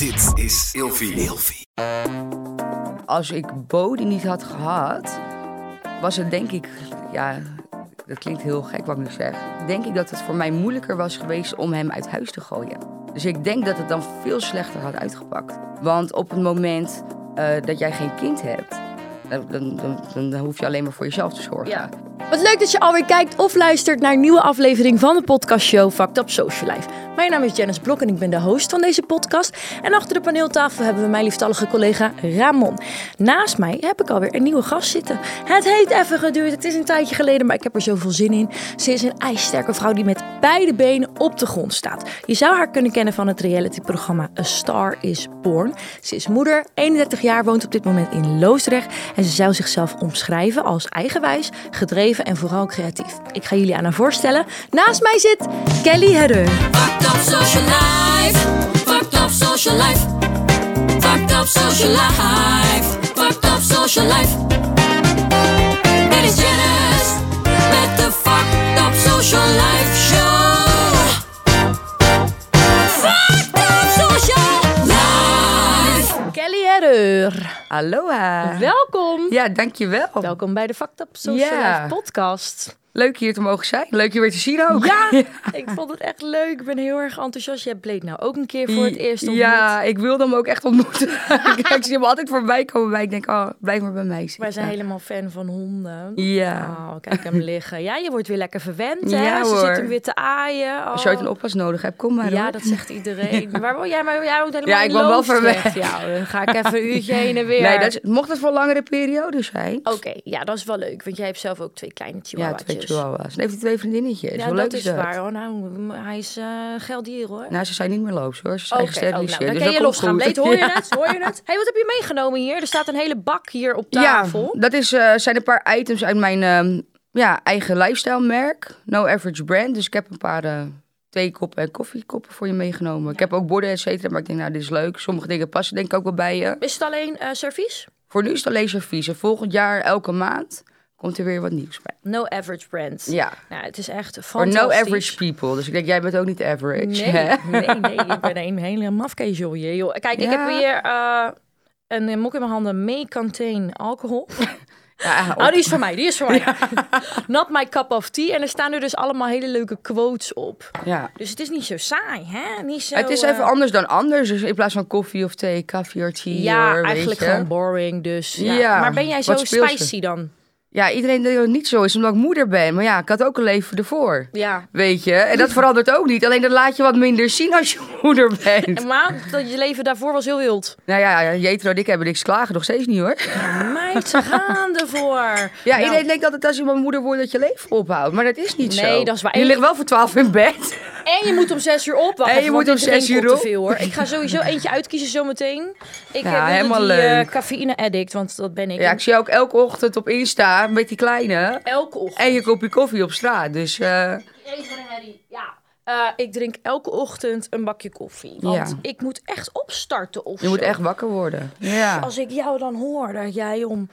Dit is Ilfie. Ilfie. Als ik Bodie niet had gehad, was het denk ik, ja, dat klinkt heel gek wat ik nu zeg. Denk ik dat het voor mij moeilijker was geweest om hem uit huis te gooien. Dus ik denk dat het dan veel slechter had uitgepakt. Want op het moment eh, dat jij geen kind hebt, dan, dan, dan, dan hoef je alleen maar voor jezelf te zorgen. Ja. Wat leuk dat je alweer kijkt of luistert naar een nieuwe aflevering van de podcastshow Fucked Up Social Life. Mijn naam is Janice Blok en ik ben de host van deze podcast. En achter de paneeltafel hebben we mijn lieftallige collega Ramon. Naast mij heb ik alweer een nieuwe gast zitten. Het heeft even geduurd, het is een tijdje geleden, maar ik heb er zoveel zin in. Ze is een ijssterke vrouw die met beide benen op de grond staat. Je zou haar kunnen kennen van het realityprogramma A Star is Born. Ze is moeder, 31 jaar, woont op dit moment in Loosdrecht. En ze zou zichzelf omschrijven als eigenwijs, gedreven en vooral creatief. Ik ga jullie aan haar voorstellen. Naast mij zit Kelly Herreur. Fucked up social life. Fucked up social life. Fucked up social life. Fucked up social life. Dit is Janice met de Fucked up social life show. Fucked up social life. Kelly Herreur. Aloha. Welkom. Ja, dankjewel. Welkom bij de Fucked Up Social. Life podcast. Leuk hier te mogen zijn. Leuk je weer te zien ook. Ja, ik vond het echt leuk. Ik ben heel erg enthousiast. Jij bleek nou ook een keer voor het eerst ontmoet. Ja, ik wilde hem ook echt ontmoeten. ik zie hem altijd voorbij komen, maar ik denk, oh, blijf maar bij mij zitten. Wij zijn helemaal fan van honden. Ja. Oh, kijk hem liggen. Ja, je wordt weer lekker verwend, hè? Ja, Ze hoor. zitten weer te aaien. Als je ooit een Oh. oppas nodig hebt, kom maar Ja, hoor. dat zegt iedereen. Waar woon jij? Maar jij woont helemaal Ja, ik woon wel Loosdrecht. ver weg. Ja, dan ga ik even een uurtje heen en weer. Nee, dat is, mocht het voor een langere periode zijn. Oké, ja, dat is wel leuk. Want jij hebt zelf ook twee kleine ja, chihuahua's. Twee chihuahuas. En heeft hij twee vriendinnetjes. Ja, Hoe dat leuk is is dat? waar. hoor. Nou, hij is eh geldier hoor. Nou, ze zijn niet meer loos hoor. Ze zijn Oké, oh, nou, gesteriliseerd. dan dus kan je losgaan. Bleed, hoor je Ja. het? Hoor je het? hey, wat heb je meegenomen hier? Er staat een hele bak hier op Ja, tafel. dat is, eh, zijn een paar items uit mijn ehm, ja, eigen lifestyle merk. No Average Brand. Dus ik heb een paar eh theekoppen en koffiekoppen voor je meegenomen. Ik heb ook borden, et cetera. Maar ik denk, nou, dit is leuk. Sommige dingen passen denk ik ook wel bij je. Is het alleen servies? Voor nu is het alleen servies. En volgend jaar, elke maand, komt er weer wat nieuws bij. No average brand. Ja. Nou, het is echt Voor fantastisch. no average people. Dus ik denk, jij bent ook niet average. Nee, hè? nee, nee. Ik ben een hele mafkees, joh. joh. Kijk, ik heb hier eh, een eh, mok in mijn handen. May contain alcohol. Ja, Oh, die is voor mij. Die is voor mij. Not my cup of tea. En er staan er dus allemaal hele leuke quotes op. ja. Dus het is niet zo saai, hè? Niet zo, Het is eh, even anders dan anders. Dus in plaats van koffie of thee, koffie of tea. Ja, eigenlijk gewoon boring. Dus ja. Maar ben jij zo spicy dan? Ja, iedereen denkt dat het niet zo is omdat ik moeder ben. Maar ja, ik had ook een leven ervoor. Ja. Weet je? En dat verandert ook niet. Alleen dan laat je wat minder zien als je moeder bent. Maar dat je leven daarvoor was heel wild. Nou ja, Jetro en ik hebben niks klagen. Nog steeds niet hoor. Meid, ze gaan ervoor. Ja, Nou, iedereen denkt altijd als je maar moeder wordt dat je leven ophoudt. Maar dat is niet zo. Nee, dat is waar. Je ligt wel voor twaalf in bed. En je moet om zes uur op. Wacht En je moet om zes uur op veel hoor. Ik ga sowieso eentje uitkiezen zometeen. Ik Ja, heb helemaal die leuk. cafeïne addict, want dat ben ik. Ja, ik zie jou ook elke ochtend op Insta met die kleine. Elke ochtend. En je kopje koffie op straat. Dus eh, een. Ja. Eh, ik drink elke ochtend een bakje koffie. Want Ja. ik moet echt opstarten of je moet echt wakker worden. Ja. Als ik jou dan hoor dat jij om...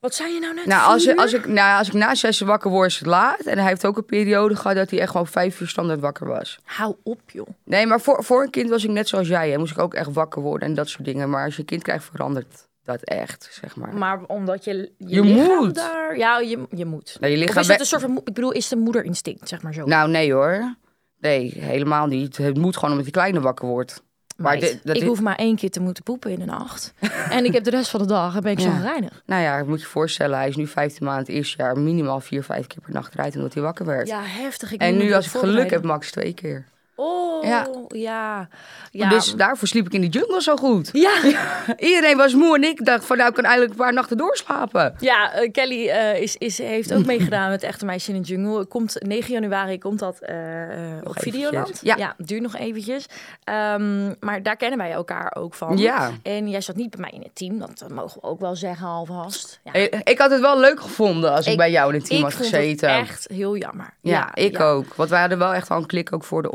Wat zei je nou net? Nou, als, je, als, ik, nou, als ik na zes uur wakker word, is het laat. En hij heeft ook een periode gehad dat hij echt gewoon vijf uur standaard wakker was. Hou op, joh. Nee, maar voor, voor een kind was ik net zoals jij. Hè. Moest ik ook echt wakker worden en dat soort dingen. Maar als je een kind krijgt, verandert dat echt, zeg maar. Maar omdat je je, Je moet. daar... Ja, je, je moet. Nee, je Of lichaam is het be- een soort van... Ik bedoel, is het een moederinstinct, zeg maar zo? Nou, nee hoor. Nee, helemaal niet. Het moet gewoon omdat die kleine wakker wordt. Maar dit- dat ik hoef maar één keer te moeten poepen in de nacht. en ik heb de rest van de dag en ben ik zo reinig. Nou ja, ik moet je voorstellen, hij is nu 15 maanden, eerste jaar minimaal vier, vijf keer per nacht eruit omdat hij wakker werd. Ja, heftig. Ik en nu, als ik geluk heb, max twee keer. Oh, Ja. ja. Ja, Dus daarvoor sliep ik in de jungle zo goed. ja. Iedereen was moe en ik dacht van nou, ik kan eigenlijk een paar nachten doorslapen. Ja, eh, Kelly eh, is, is, heeft ook meegedaan met Echte Meisje in de Jungle. Komt 9 januari komt dat eh, op. Videoland. Ja. ja, duurt nog eventjes. Ehm, maar daar kennen wij elkaar ook van. Ja. En jij zat niet bij mij in het team, dat mogen we ook wel zeggen alvast. Ja. Ik, ik had het wel leuk gevonden als ik, Ik- bij jou in het team ik had vond gezeten. het echt heel jammer. Ja, ik ook. Want wij hadden wel echt wel een klik ook voor de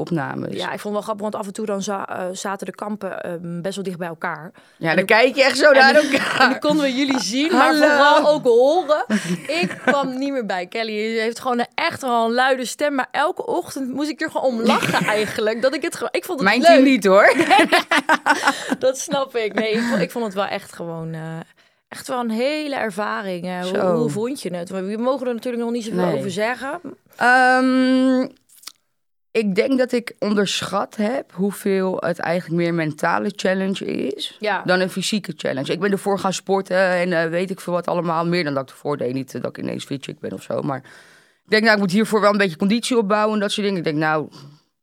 Ja, ik vond het wel grappig, want af en toe dan za- eh, zaten de kampen eh, best wel dicht bij elkaar. Ja, dan kijk je echt zo naar En dan elkaar. konden we jullie zien, maar Hallo. vooral ook horen. Ik kwam niet meer bij. Kelly heeft gewoon een echt wel een luide stem, maar elke ochtend moest ik er gewoon om lachen eigenlijk. Dat ik het gewoon, ik vond het Mijn leuk. team niet hoor. dat snap ik. Nee, ik, vond- ik vond het wel echt gewoon... eh, echt wel een hele ervaring. eh. hoe, hoe vond je het? We mogen er natuurlijk nog niet zoveel Nee. over zeggen. Ehm, ik denk dat ik onderschat heb hoeveel het eigenlijk meer een mentale challenge is Ja. dan een fysieke challenge. Ik ben ervoor gaan sporten en eh, weet ik veel wat allemaal. Meer dan dat ik ervoor deed. Niet eh, dat ik ineens fitchick ben of zo. Maar ik denk, nou, ik moet hiervoor wel een beetje conditie opbouwen en dat soort dingen. Ik denk, nou,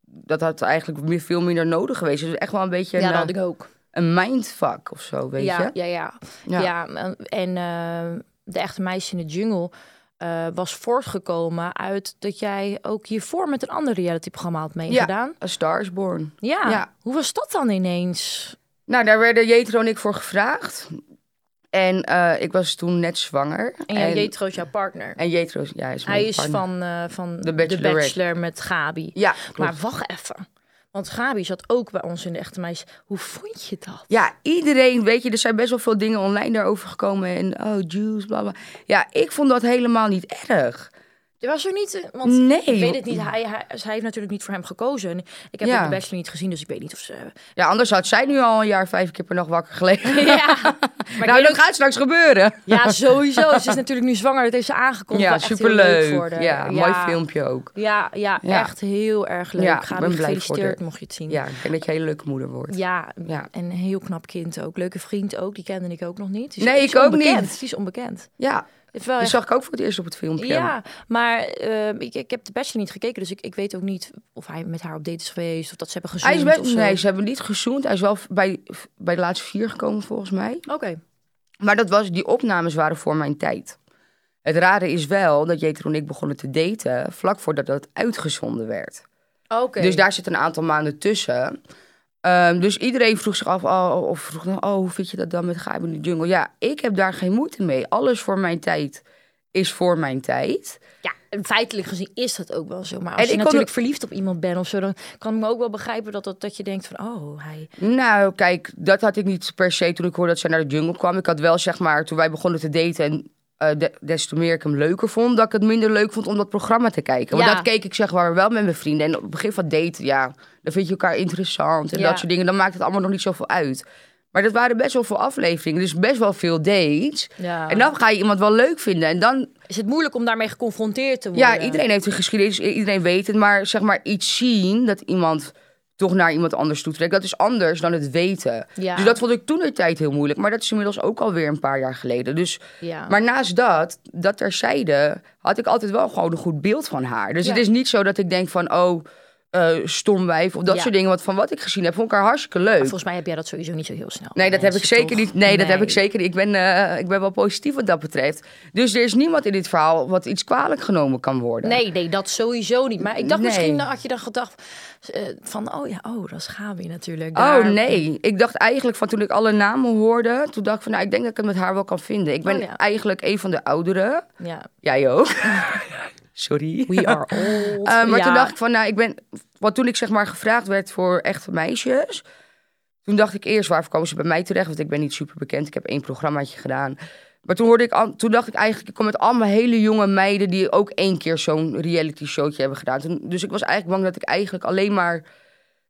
dat had eigenlijk meer, veel minder nodig geweest. Dus echt wel een beetje Ja, een, dat had eh, ik ook. een mindfuck of zo, weet ja, je? ja, ja, Ja. ja. en de echte meisje in de jungle eh, was voortgekomen uit dat jij ook hiervoor met een ander realityprogramma had meegedaan. A Star is Born. Ja. Ja. Hoe was dat dan ineens? Nou, daar werden Jetro en ik voor gevraagd. En eh, ik was toen net zwanger. En, ja, Jetro is jouw partner. En Jetro ja, is mijn Hij is partner. van, eh, van The. Bachelor met Gabi. Ja, klopt. maar wacht even. Want Gabi zat ook bij ons in de echte meisjes. Hoe vond je dat? Ja, iedereen, weet je, er zijn best wel veel dingen online daarover gekomen. En oh, juice, bla bla. Ja, ik vond dat helemaal niet erg. Je was er niet, eh, want Nee. ik weet het niet. Hij, hij, zij heeft natuurlijk niet voor hem gekozen. En Ik heb Ja. de Bachelor niet gezien, dus ik weet niet of ze... Ja, anders had zij nu al een jaar vijf keer per nacht wakker gelegen. Ja, maar nou, dat gaat straks gebeuren. Ja, sowieso. Ze is natuurlijk nu zwanger. Dat heeft ze aangekondigd. Ja, superleuk. Ja, mooi filmpje ook. Ja, ja, Ja. echt heel erg leuk. Ja, Ga ik ben blij voor gefeliciteerd, haar. mocht je het zien. Ja, ik denk dat je een hele leuke moeder wordt. Ja, Ja. en een heel knap kind ook. Leuke vriend ook. Die kende ik ook nog niet. Die is- Nee, ik ook onbekend. niet. Die is onbekend. Ja, wel die zag ik ook voor het eerst op het filmpje. ja, maar eh, ik, ik heb de Bachelor niet gekeken. Dus ik, ik weet ook niet of hij met haar op date is geweest. Of dat ze hebben Hij gezoend is nee, ze hebben niet gezoend. Hij is wel bij, bij de laatste vier gekomen volgens mij. Oké. Maar dat was, die opnames waren voor mijn tijd. Het rare is wel dat Jetro en ik begonnen te daten vlak voordat dat uitgezonden werd. Oké. Dus daar zit een aantal maanden tussen. Ehm, dus iedereen vroeg zich af, oh, of vroeg dan, oh, hoe vind je dat dan met Gabi in de jungle? Ja, ik heb daar geen moeite mee. Alles voor mijn tijd is voor mijn tijd. Ja, en feitelijk gezien is dat ook wel zo. Maar als En je natuurlijk verliefd op iemand bent of zo, dan kan ik me ook wel begrijpen dat, dat, dat je denkt van, oh, hij... Nou, kijk, dat had ik niet per se toen ik hoorde dat zij naar de jungle kwam. Ik had wel, zeg maar, toen wij begonnen te daten en eh, de- des te meer ik hem leuker vond, dat ik het minder leuk vond om dat programma te kijken. Want Ja. dat keek ik zeg maar wel met mijn vrienden. En op het begin van daten, ja, dan vind je elkaar interessant en Ja. dat soort dingen. Dan maakt het allemaal nog niet zoveel uit. Maar dat waren best wel veel afleveringen, dus best wel veel dates. Ja. En dan ga je iemand wel leuk vinden. En dan, Is het moeilijk om daarmee geconfronteerd te worden? ja, iedereen heeft een geschiedenis, iedereen weet het. Maar zeg maar iets zien, dat iemand toch naar iemand anders toe trekt, dat is anders dan het weten. Ja. Dus dat vond ik toen de tijd heel moeilijk. Maar dat is inmiddels ook alweer een paar jaar geleden. Dus, Ja. Maar naast dat, dat terzijde, had ik altijd wel gewoon een goed beeld van haar. Dus Ja. het is niet zo dat ik denk van, oh, eh stom wijf of dat Ja. soort dingen. Want van wat ik gezien heb, vond ik haar hartstikke leuk. Volgens mij heb jij dat sowieso niet zo heel snel. Nee, dat heb ik zeker toch? niet. Nee, dat heb ik zeker niet. Ik ben, eh, ik ben wel positief wat dat betreft. Dus er is niemand in dit verhaal wat iets kwalijk genomen kan worden. Nee, nee, dat sowieso niet. Maar ik dacht Nee. misschien had je dan gedacht eh, van, oh ja, oh, dat is Gabi natuurlijk. Oh Daar- nee, ik dacht eigenlijk van toen ik alle namen hoorde, toen dacht ik van nou, ik denk dat ik het met haar wel kan vinden. Ik ben Oh, ja. eigenlijk een van de ouderen. Ja, Jij ook. Sorry. we are old. Eh, maar Ja. toen dacht ik van, nou, ik ben... Want toen ik zeg maar gevraagd werd voor echte meisjes... Toen dacht ik eerst, waarvoor komen ze bij mij terecht? Want ik ben niet super bekend. Ik heb één programmaatje gedaan. Maar toen, hoorde ik, al- toen dacht ik eigenlijk, ik kom met allemaal hele jonge meiden... die ook één keer zo'n reality showtje hebben gedaan. Toen, dus ik was eigenlijk bang dat ik eigenlijk alleen maar...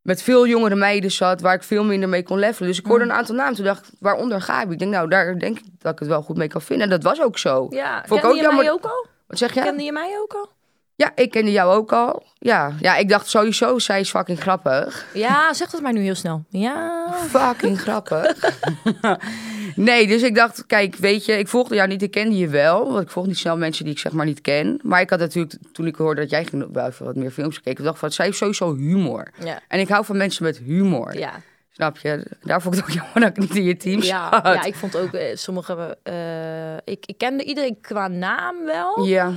met veel jongere meiden zat... waar ik veel minder mee kon levelen. Dus ik hoorde een aantal namen. Toen dacht ik, waaronder Gabi? Ik denk, nou, daar denk ik dat ik het wel goed mee kan vinden. En dat was ook zo. Ja, Vond ik kende ook je jammer- mij ook al? Wat zeg je? Kende je mij ook al? Ja, ik kende jou ook al. Ja, ja ik dacht sowieso, zij is fucking grappig. Ja, zeg dat maar nu heel snel. Ja. Fucking grappig. nee, dus ik dacht, kijk, weet je, ik volgde jou niet, ik kende je wel. Want ik volg niet snel mensen die ik zeg maar niet ken. Maar ik had natuurlijk, toen ik hoorde dat jij ging, wat meer films gekeken, dacht van, zij heeft sowieso humor. Ja. En ik hou van mensen met humor. Ja. Snap je? Daar vond ik het ook jammer dat ik niet in je team Ja, zat. ja, ik vond ook eh, sommige. eh, ik, ik kende iedereen qua naam wel, Ja.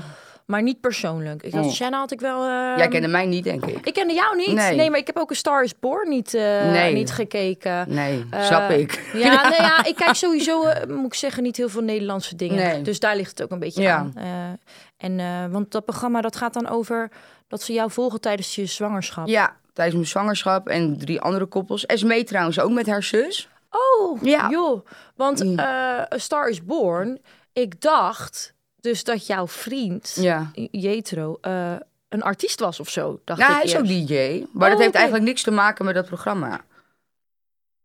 Maar niet persoonlijk. Ik had Oh. Shanna had ik wel. eh, Jij kende mij niet, denk ik. Ik kende jou niet. Nee. Nee, maar ik heb ook een Star is Born niet, eh, Nee. niet gekeken. Nee, Eh, snap ik. Ja, nee, ja, ik kijk sowieso, eh, moet ik zeggen, niet heel veel Nederlandse dingen. Dus daar ligt het ook een beetje Ja. aan. En, want dat programma dat gaat dan over dat ze jou volgen tijdens je zwangerschap. Ja, tijdens mijn zwangerschap en drie andere koppels. Esmee trouwens ook met haar zus. Oh, Ja. joh. Want A Star is Born, ik dacht dus dat jouw vriend, Ja. Jetro, eh, een artiest was of zo. Dacht Nou, ik hij is ook. DJ. Maar Oh, dat heeft oké. eigenlijk niks te maken met dat programma.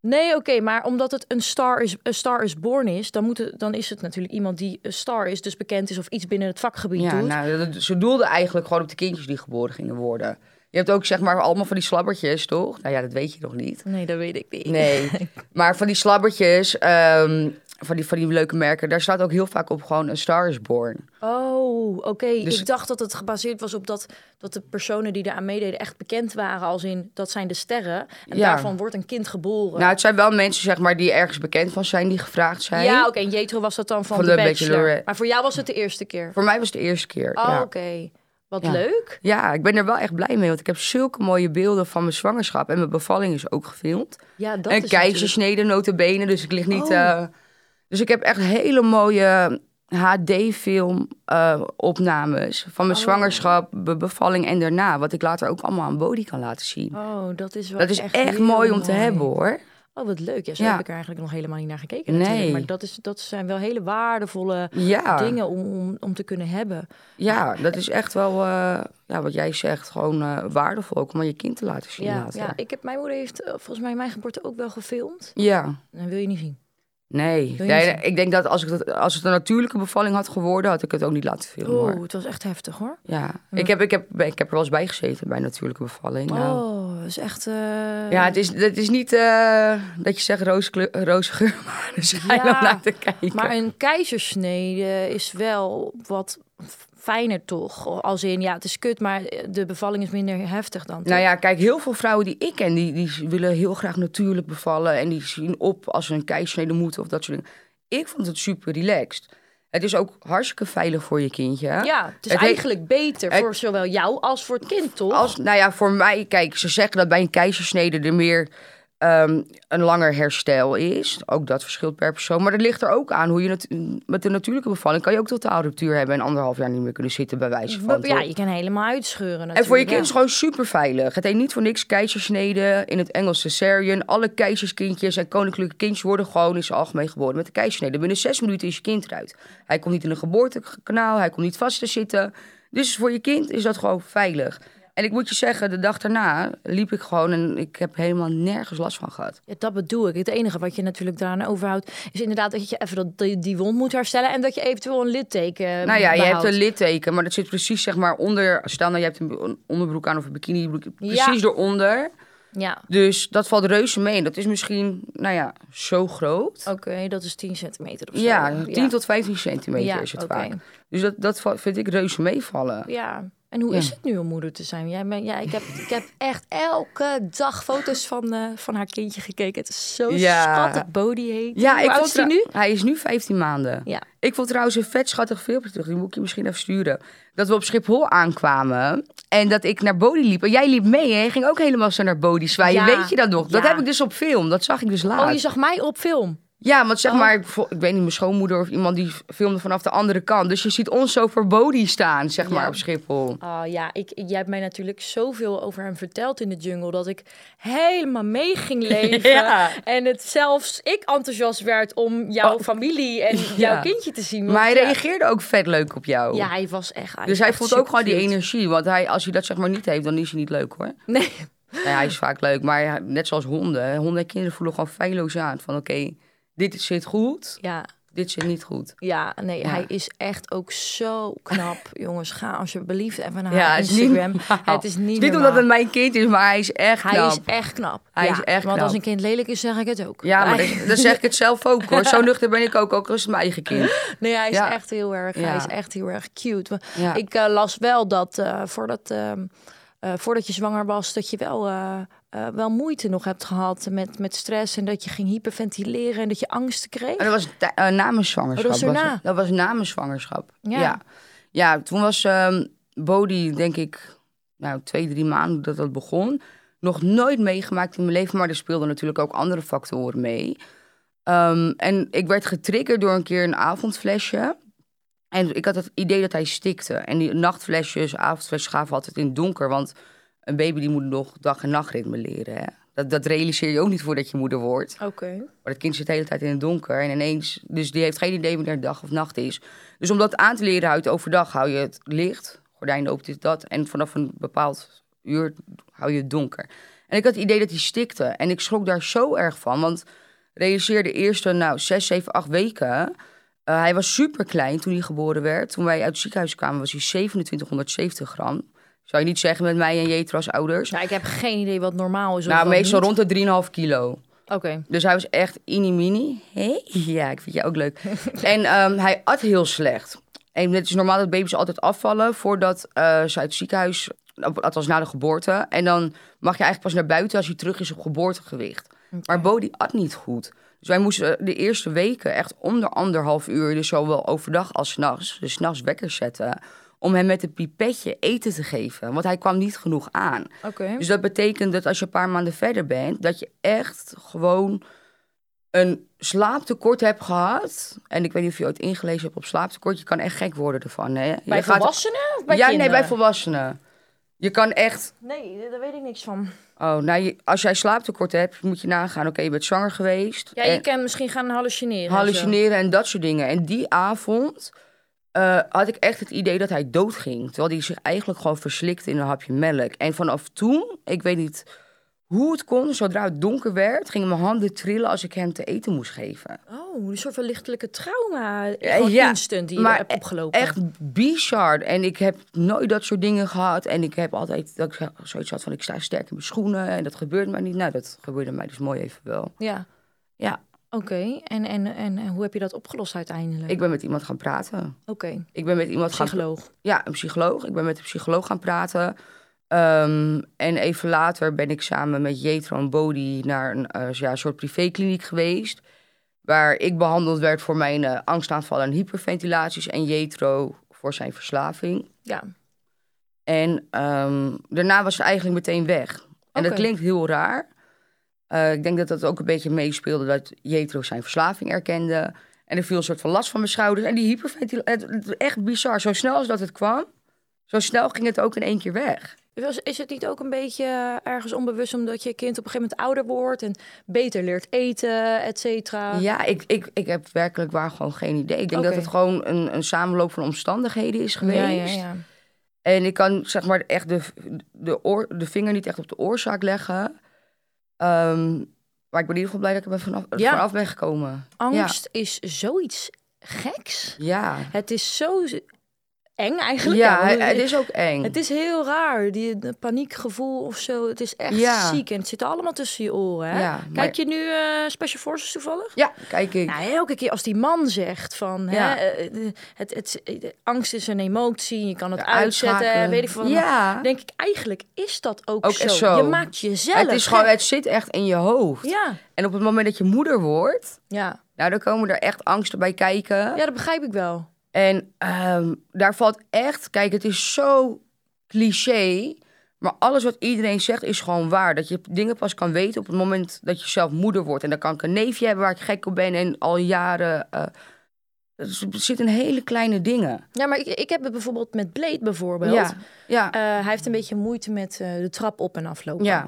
Nee, oké, maar omdat het een star, is, een star is born is, dan, moet het, dan is het natuurlijk iemand die een star is, dus bekend is of iets binnen het vakgebied Ja, doet. nou, dat- ze doelde eigenlijk gewoon op de kindjes die geboren gingen worden. Je hebt ook zeg maar allemaal van die slabbertjes, toch? Nou ja, dat weet je nog niet. Nee, dat weet ik niet. Nee, maar van die slabbertjes, ehm, van, die, van die leuke merken, daar staat ook heel vaak op gewoon een Star is Born. Oh, oké. Dus- Ik dacht dat het gebaseerd was op dat, dat de personen die eraan meededen echt bekend waren. Als in, dat zijn de sterren. En Ja. daarvan wordt een kind geboren. Nou, het zijn wel mensen zeg maar die ergens bekend van zijn, die gevraagd zijn. ja, oké. En Jetro was dat dan van, Van de, de Bachelor. Maar voor jou was het de eerste keer. Voor mij was het de eerste keer. Oh, ja. oké. Wat Ja. leuk. ja, ik ben er wel echt blij mee, want ik heb zulke mooie beelden van mijn zwangerschap en mijn bevalling is ook gefilmd. Ja, dat en is keizersnede notabene, dus ik lig niet... Oh. eh, dus ik heb echt hele mooie HD-film eh, opnames van mijn Oh. zwangerschap, be- bevalling en daarna. Wat ik later ook allemaal aan Bodie kan laten zien. Oh, dat is wel dat is echt, mooi om te hebben hoor. Oh, wat leuk. Ja, zo Ja. heb ik er eigenlijk nog helemaal niet naar gekeken Nee. Maar dat, is, dat zijn wel hele waardevolle Ja, dingen om, om, om te kunnen hebben. ja dat is echt wel, eh, ja, wat jij zegt, gewoon eh, waardevol ook om aan je kind te laten zien. Ja, later. ja, ik heb, mijn moeder heeft volgens mij mijn geboorte ook wel gefilmd. ja. Dat wil je niet zien. Nee, ik denk dat als, ik dat als het een natuurlijke bevalling had geworden, had ik het ook niet laten filmen. Hoor. het was echt heftig hoor. Ja, ik heb, ik, heb, ik heb er wel eens bij gezeten bij een natuurlijke bevalling. Nou, Oh, dat is echt... eh, Ja, het is, het is niet eh, dat je zegt roze, geur, maar er schijn Ja, om naar te kijken. Maar een keizersnede is wel wat fijner toch? Als in, ja, het is kut, maar de bevalling is minder heftig dan. Nou toch? ja, kijk, heel veel vrouwen die ik ken, die, die willen heel graag natuurlijk bevallen. En die zien op als ze een keizersnede moeten of dat soort dingen. Ik vond het super relaxed. Het is ook hartstikke veilig voor je kindje. Ja, het is Het eigenlijk beter het- voor zowel jou als voor het kind, toch? Als, nou ja, voor mij, kijk, ze zeggen dat bij een keizersnede er meer ehm, een langer herstel is. Ook dat verschilt per persoon. Maar dat ligt er ook aan hoe je het met de natuurlijke bevalling kan je ook totaal ruptuur hebben en anderhalf jaar niet meer kunnen zitten bij wijze van. ja, toch? je kan helemaal uitscheuren natuurlijk. En voor je kind is het gewoon super veilig. Het heet niet voor niks keizersnede, in het Engels cesarean. Alle keizerskindjes en koninklijke kindjes worden gewoon in zijn algemeen geboren met de keizersnede. Binnen zes minuten is je kind eruit. Hij komt niet in een geboortekanaal, hij komt niet vast te zitten. Dus voor je kind is dat gewoon veilig. En ik moet je zeggen, de dag daarna liep ik gewoon en ik heb helemaal nergens last van gehad. Ja, dat bedoel ik. Het enige wat je natuurlijk daaraan overhoudt... is inderdaad dat je even dat, die, die wond moet herstellen... en dat je eventueel een litteken Nou ja, je hebt een litteken, maar dat zit precies zeg maar onder. Stel nou, je hebt een onderbroek aan of een bikini, precies Ja. eronder. Ja, Dus dat valt reuze mee. Dat is misschien, nou ja, zo groot. oké, dat is 10 centimeter of zo. Ja, 10 tot 15 centimeter Ja, is het oké. vaak. Dus dat, dat vind ik reuze meevallen. Ja, en hoe Ja. is het nu om moeder te zijn? Jij bent, ja, ik, heb, ik heb echt elke dag foto's van, eh, van haar kindje gekeken. Het is zo Ja. schattig. Bodie heet. Ja, Hoe ik oud is trou- nu? Hij is nu 15 maanden. Ja. Ik vond trouwens een vet schattig filmpje terug. Die moet ik je misschien even sturen. Dat we op Schiphol aankwamen. En dat ik naar Bodie liep. En jij liep mee. En je ging ook helemaal zo naar Bodie zwaaien. Ja. Weet je dat nog? Dat heb ik dus op film. Dat zag ik dus laat. Oh, je zag mij op film. Ja, want zeg Oh. maar, ik, weet niet, mijn schoonmoeder of iemand die filmde vanaf de andere kant. Dus je ziet ons zo voor Bodie staan, zeg maar, op Schiphol. Oh ja, ik, jij hebt mij natuurlijk zoveel over hem verteld in de jungle... dat ik helemaal mee ging leven. Ja. En het zelfs ik enthousiast werd om jouw Oh. familie en Ja. jouw kindje te zien. Maar hij reageerde ook vet leuk op jou. Ja, hij was echt hij dus hij echt voelt ook gewoon die energie. Want hij, als hij dat zeg maar niet heeft, dan is hij niet leuk hoor. Nee, ja, hij is vaak leuk, maar net zoals honden. Honden en kinderen voelen gewoon feilloos aan. Van oké, dit zit goed, ja, dit zit niet goed. Ja, nee, Ja. hij is echt ook zo knap. Jongens, ga alsjeblieft even naar Ja, is niet Instagram. normaal. het is niet, niet omdat het mijn kind is, maar hij is echt Hij knap. is echt knap. Hij Ja, is echt Want knap. als een kind lelijk is, zeg ik het ook. Ja, maar Hij- dat, dat zeg ik het zelf ook hoor. Zo nuchter ben ik ook, ook als mijn eigen kind. Nee, hij is echt heel erg, hij is echt heel erg cute. Ik eh, las wel dat eh, voordat, ehm, eh, voordat je zwanger was, dat je wel, eh, wel moeite nog hebt gehad met, met stress en dat je ging hyperventileren en dat je angsten kreeg. En dat was eh, na mijn zwangerschap. Oh, dat was dat was na mijn zwangerschap. Ja. Ja. Ja, toen was ehm Bodie, denk ik, nou, twee, drie maanden dat dat begon. Nog nooit meegemaakt in mijn leven, maar er speelden natuurlijk ook andere factoren mee. Ehm, en ik werd getriggerd door een keer een avondflesje. En ik had het idee dat hij stikte. En die nachtflesjes, avondflesjes gaven altijd in het donker. Want een baby die moet nog dag- en nachtritme leren. Hè? Dat, dat realiseer je ook niet voordat je moeder wordt. Oké. Maar het kind zit de hele tijd in het donker. En ineens, dus die heeft geen idee wanneer dag of nacht is. Dus om dat aan te leren uit overdag hou je het licht. Gordijn open dit, dat. En vanaf een bepaald uur hou je het donker. En En ik had het idee dat hij stikte. En ik schrok daar zo erg van. Want realiseer de eerste, nou, zes, zeven, acht weken. eh, hij was super klein toen hij geboren werd. Toen wij uit het ziekenhuis kwamen, was hij 2770 gram. Zou je niet zeggen met mij en Jetro als ouders? Nou, ik heb geen idee wat normaal is. of nou, meestal niet. rond de 3,5 kilo. Oké. Dus hij was echt mini-mini. Hé? Ja, ik vind je ook leuk. en ehm, hij at heel slecht. En het is normaal dat baby's altijd afvallen voordat eh, ze uit het ziekenhuis, althans na de geboorte. En dan mag je eigenlijk pas naar buiten als hij terug is op geboortegewicht. Maar Bodie at niet goed. Dus wij moesten de eerste weken echt om de anderhalf uur, dus zowel overdag als 's nachts, dus 's nachts wekkers zetten. Om hem met een pipetje eten te geven. Want hij kwam niet genoeg aan. Oké. Dus dat betekent dat als je een paar maanden verder bent, dat je echt gewoon een slaaptekort hebt gehad. En ik weet niet of je ooit ingelezen hebt op slaaptekort. Je kan echt gek worden ervan. Hè? Bij je gaat- volwassenen of bij ja, kinderen? nee, bij volwassenen. Je kan echt. Nee, daar weet ik niks van. Oh, nou, je- als jij slaaptekort hebt, moet je nagaan. Oké, je bent zwanger geweest. Ja, je kan misschien gaan hallucineren. en hallucineren en dat soort dingen. En die avond eh, had ik echt het idee dat hij doodging. Terwijl hij zich eigenlijk gewoon verslikte in een hapje melk. En vanaf toen, ik weet niet hoe het kon, zodra het donker werd, gingen mijn handen trillen als ik hem te eten moest geven. Oh, een soort van lichtelijke trauma. Gewoon ja, instant die je hebt opgelopen. Echt bizar. En ik heb nooit dat soort dingen gehad. En ik heb altijd dat ik zoiets had van ik sta sterk in mijn schoenen. En dat gebeurt mij niet. Nou, dat gebeurde mij dus mooi even wel. Ja, Ja, oké. En, en, en, en hoe heb je dat opgelost uiteindelijk? ik ben met iemand gaan praten. Oké, Ik ben met iemand gaan psycholoog. Ja, een psycholoog. Ik ben met een psycholoog gaan praten. Ehm, en even later ben ik samen met Jetro en Bodhi naar een eh, ja, soort privékliniek geweest. Waar ik behandeld werd voor mijn eh, angstaanvallen en hyperventilaties. En Jetro voor zijn verslaving. Ja, En ehm, daarna was het eigenlijk meteen weg. En dat klinkt heel raar. Eh, ik denk dat dat ook een beetje meespeelde dat Jetro zijn verslaving erkende. En er viel een soort van last van mijn schouders. En die hyperventilatie, echt bizar. Zo snel als dat het kwam, zo snel ging het ook in één keer weg. Is het niet ook een beetje ergens onbewust omdat je kind op een gegeven moment ouder wordt en beter leert eten, et cetera? Ja, ik, ik, ik heb werkelijk waar gewoon geen idee. Ik denk dat het gewoon een, een samenloop van omstandigheden is geweest. ja, ja, ja. En ik kan zeg maar echt de, de, oor, de vinger niet echt op de oorzaak leggen. Ehm, maar ik ben in ieder geval blij dat ik er vanaf, Ja. vanaf ben gekomen. Angst is zoiets geks. Ja, Het is zo eng eigenlijk. ja, het is ook eng. Het is heel raar, die paniekgevoel of zo. Het is echt Ja. ziek en het zit allemaal tussen je oren. Hè? Ja, maar- Kijk je nu eh, Special Forces toevallig? Ja, kijk ik. Nou, elke keer als die man zegt van hè, eh, het, het, het- angst is een emotie, je kan het uitzetten, weet ik veel. Ja. denk ik eigenlijk is dat ook, Ook zo. zo. Je maakt jezelf. het, is gewoon, het zit echt in je hoofd. Ja, En op het moment dat je moeder wordt, ja. nou, dan komen er echt angsten bij kijken. ja, dat begrijp ik wel. En ehm, daar valt echt, kijk, het is zo cliché, maar alles wat iedereen zegt is gewoon waar. Dat je dingen pas kan weten op het moment dat je zelf moeder wordt. En dan kan ik een neefje hebben waar ik gek op ben en al jaren. eh er zitten hele kleine dingen. Ja, maar ik, ik heb het bijvoorbeeld met Blade bijvoorbeeld. Ja, ja, Eh, hij heeft een beetje moeite met eh, de trap op en aflopen. ja,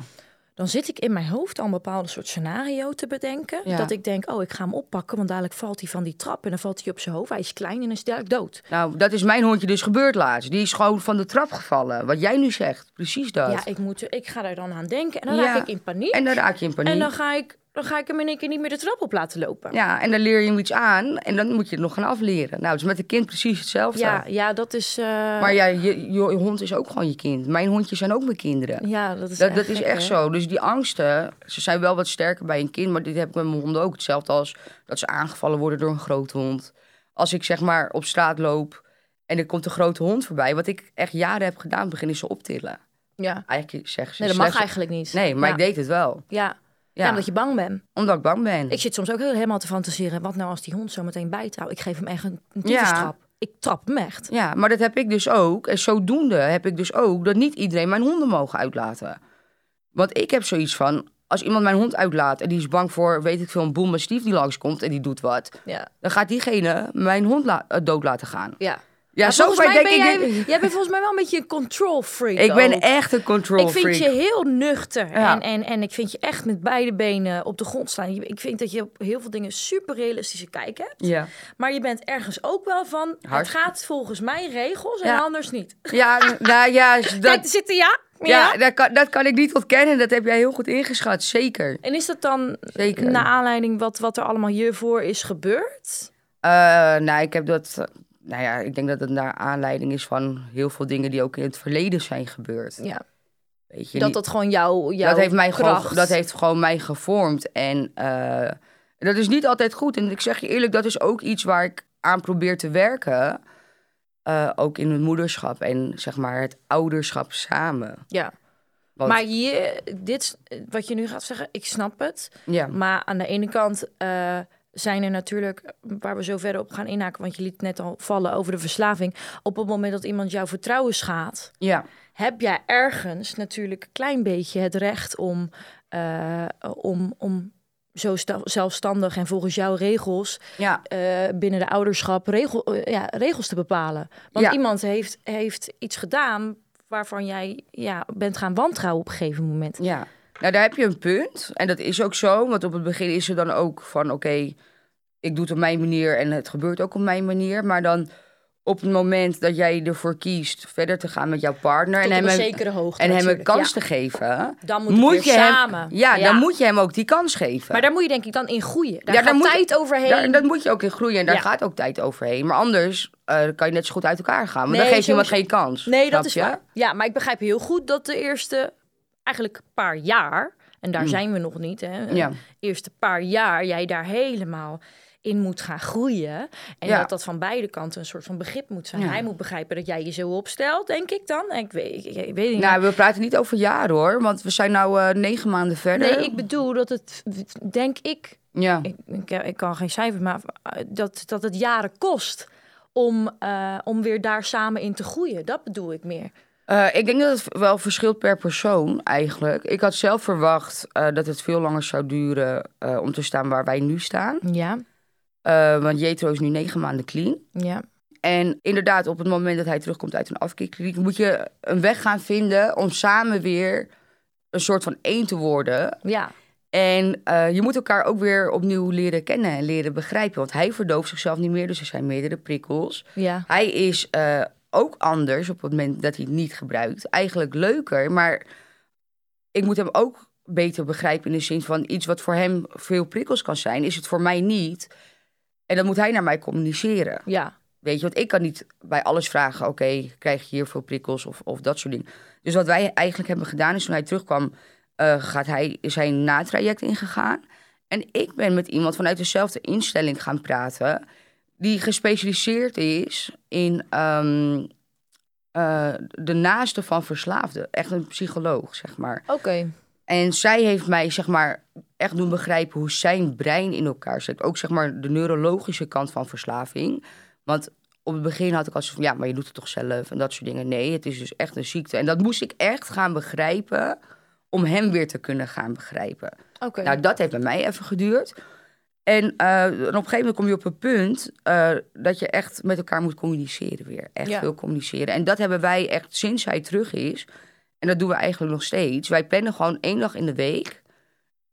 Dan zit ik in mijn hoofd al een bepaalde soort scenario te bedenken. Ja. Dat ik denk, oh, ik ga hem oppakken, want dadelijk valt hij van die trap en dan valt hij op zijn hoofd. Hij is klein en is dadelijk dood. Nou, dat is mijn hondje dus gebeurd laatst. Die is gewoon van de trap gevallen. Wat jij nu zegt, precies dat. Ja, ik, moet, ik ga daar dan aan denken en dan Ja. raak ik in paniek. En dan raak je in paniek. En dan ga, ik, dan ga ik hem in één keer niet meer de trap op laten lopen. Ja, en dan leer je hem iets aan en dan moet je het nog gaan afleren. Nou, het is met een kind precies hetzelfde. ja, ja, dat is... eh, Maar ja, je, je hond is ook gewoon je kind. Mijn hondjes zijn ook mijn kinderen. ja, dat is Dat, echt dat is echt hè? zo. Dus die angsten, ze zijn wel wat sterker bij een kind. Maar dit heb ik met mijn honden ook. Hetzelfde als dat ze aangevallen worden door een grote hond. Als ik zeg maar op straat loop en er komt een grote hond voorbij. Wat ik echt jaren heb gedaan, beginnen ze optillen. Ja. Eigenlijk zeg ze Nee, dat mag slechts- eigenlijk niet. Nee, maar ja. ik deed het wel. Ja. Ja. Ja, omdat je bang bent. omdat ik bang ben. Ik zit soms ook heel, helemaal te fantaseren. Wat nou als die hond zo meteen bijt? Nou, ik geef hem echt een, een Ja. Ik trap hem echt. Ja, maar dat heb ik dus ook. En zodoende heb ik dus ook dat niet iedereen mijn honden mogen uitlaten. Want ik heb zoiets van, als iemand mijn hond uitlaat en die is bang voor, weet ik veel, een boelmastief die langskomt en die doet wat, Ja. dan gaat diegene mijn hond la- eh, dood laten gaan. ja. Ja, zo volgens mij denk ben ik. jij, dit- jij bent volgens mij wel een beetje een control freak. ik ben echt een control Ik vind freak. je heel nuchter. Ja. En, en, en ik vind je echt met beide benen op de grond staan. Ik vind dat je op heel veel dingen super realistische kijk hebt. Ja. Maar je bent ergens ook wel van... Het gaat volgens mij regels en Ja. anders niet. Ja, nou ja, is Kijk, dat, er zitten ja. Ja, dat, kan, dat kan ik niet ontkennen. Dat heb jij heel goed ingeschat, zeker. En is dat dan Zeker. naar aanleiding wat, wat er allemaal hiervoor is gebeurd? Eh, nou, ik heb dat. Nou ja, ik denk dat het naar aanleiding is van heel veel dingen die ook in het verleden zijn gebeurd. Ja, Weet je, dat dat gewoon jouw jouw dat heeft mij kracht... gewoon, dat heeft gewoon mij gevormd. En eh, dat is niet altijd goed. En ik zeg je eerlijk, dat is ook iets waar ik aan probeer te werken. Eh, ook in het moederschap en zeg maar het ouderschap samen. Ja, Want, maar hier, dit, wat je nu gaat zeggen, ik snap het. ja, Maar aan de ene kant eh, zijn er natuurlijk, waar we zo verder op gaan inhaken, want je liet net al vallen over de verslaving. Op het moment dat iemand jouw vertrouwen schaadt, ja, heb jij ergens natuurlijk een klein beetje het recht om, eh, om, om zo sta- zelfstandig en volgens jouw regels ja, eh, binnen de ouderschap regel, eh, ja, regels te bepalen. Want Ja. iemand heeft, heeft iets gedaan waarvan jij ja, bent gaan wantrouwen op een gegeven moment. ja. Nou, daar heb je een punt. En dat is ook zo. Want op het begin is er dan ook van... Oké, ik doe het op mijn manier en het gebeurt ook op mijn manier. Maar dan op het moment dat jij ervoor kiest verder te gaan met jouw partner... Tot en hem zekere hoogte en hem een kans ja. te geven... Dan moet, je hem, samen. Ja, dan moet je hem ook die kans geven. Maar daar moet je denk ik dan in groeien. Daar Ja, gaat daar je- tijd overheen. Daar, dat moet je ook in groeien en daar Ja. gaat ook tijd overheen. Maar anders eh, kan je net zo goed uit elkaar gaan. Want Nee, dan geeft iemand sowieso. geen kans. nee, dat is je? waar. Ja, maar ik begrijp heel goed dat de eerste eigenlijk paar jaar, en daar Mm. zijn we nog niet, hè? Ja. Eerste paar jaar jij daar helemaal in moet gaan groeien. En Ja. dat dat van beide kanten een soort van begrip moet zijn. Ja. Hij moet begrijpen dat jij je zo opstelt, denk ik dan. Ik weet, ik, ik weet niet. Nou, we praten niet over jaren hoor. Want we zijn nu eh, negen maanden verder. nee, ik bedoel dat het, denk ik, Ja. ik, ik, ik kan geen cijfer, maar eh, dat, dat het jaren kost om, eh, om weer daar samen in te groeien. Dat bedoel ik meer. Eh, ik denk dat het wel verschilt per persoon eigenlijk. Ik had zelf verwacht eh, dat het veel langer zou duren eh, om te staan waar wij nu staan. Ja, want Jetro is nu negen maanden clean. ja. En inderdaad, op het moment dat hij terugkomt uit een afkeerkliniek, moet je een weg gaan vinden om samen weer een soort van één te worden. Ja, En je moet elkaar ook weer opnieuw leren kennen en leren begrijpen. Want hij verdooft zichzelf niet meer, dus er zijn meerdere prikkels. ja. Hij is ook anders op het moment dat hij het niet gebruikt. Eigenlijk leuker, maar ik moet hem ook beter begrijpen in de zin van iets wat voor hem veel prikkels kan zijn, is het voor mij niet. En dan moet hij naar mij communiceren. Ja, Weet je, want ik kan niet bij alles vragen: oké, krijg je hier veel prikkels of, of dat soort dingen. Dus wat wij eigenlijk hebben gedaan is toen hij terugkwam, eh, gaat hij, is hij een natraject ingegaan. En ik ben met iemand vanuit dezelfde instelling gaan praten, die gespecialiseerd is in ehm, eh, de naaste van verslaafden. Echt een psycholoog, zeg maar. oké. En zij heeft mij, zeg maar, echt doen begrijpen hoe zijn brein in elkaar zit. Ook, zeg maar, de neurologische kant van verslaving. Want op het begin had ik als van, ja, maar je doet het toch zelf en dat soort dingen. Nee, het is dus echt een ziekte. En dat moest ik echt gaan begrijpen om hem weer te kunnen gaan begrijpen. Oké. Nou, dat heeft bij mij even geduurd. En, eh, en op een gegeven moment kom je op een punt eh, dat je echt met elkaar moet communiceren weer. Echt Ja. veel communiceren. En dat hebben wij echt sinds hij terug is. En dat doen we eigenlijk nog steeds. Wij plannen gewoon één dag in de week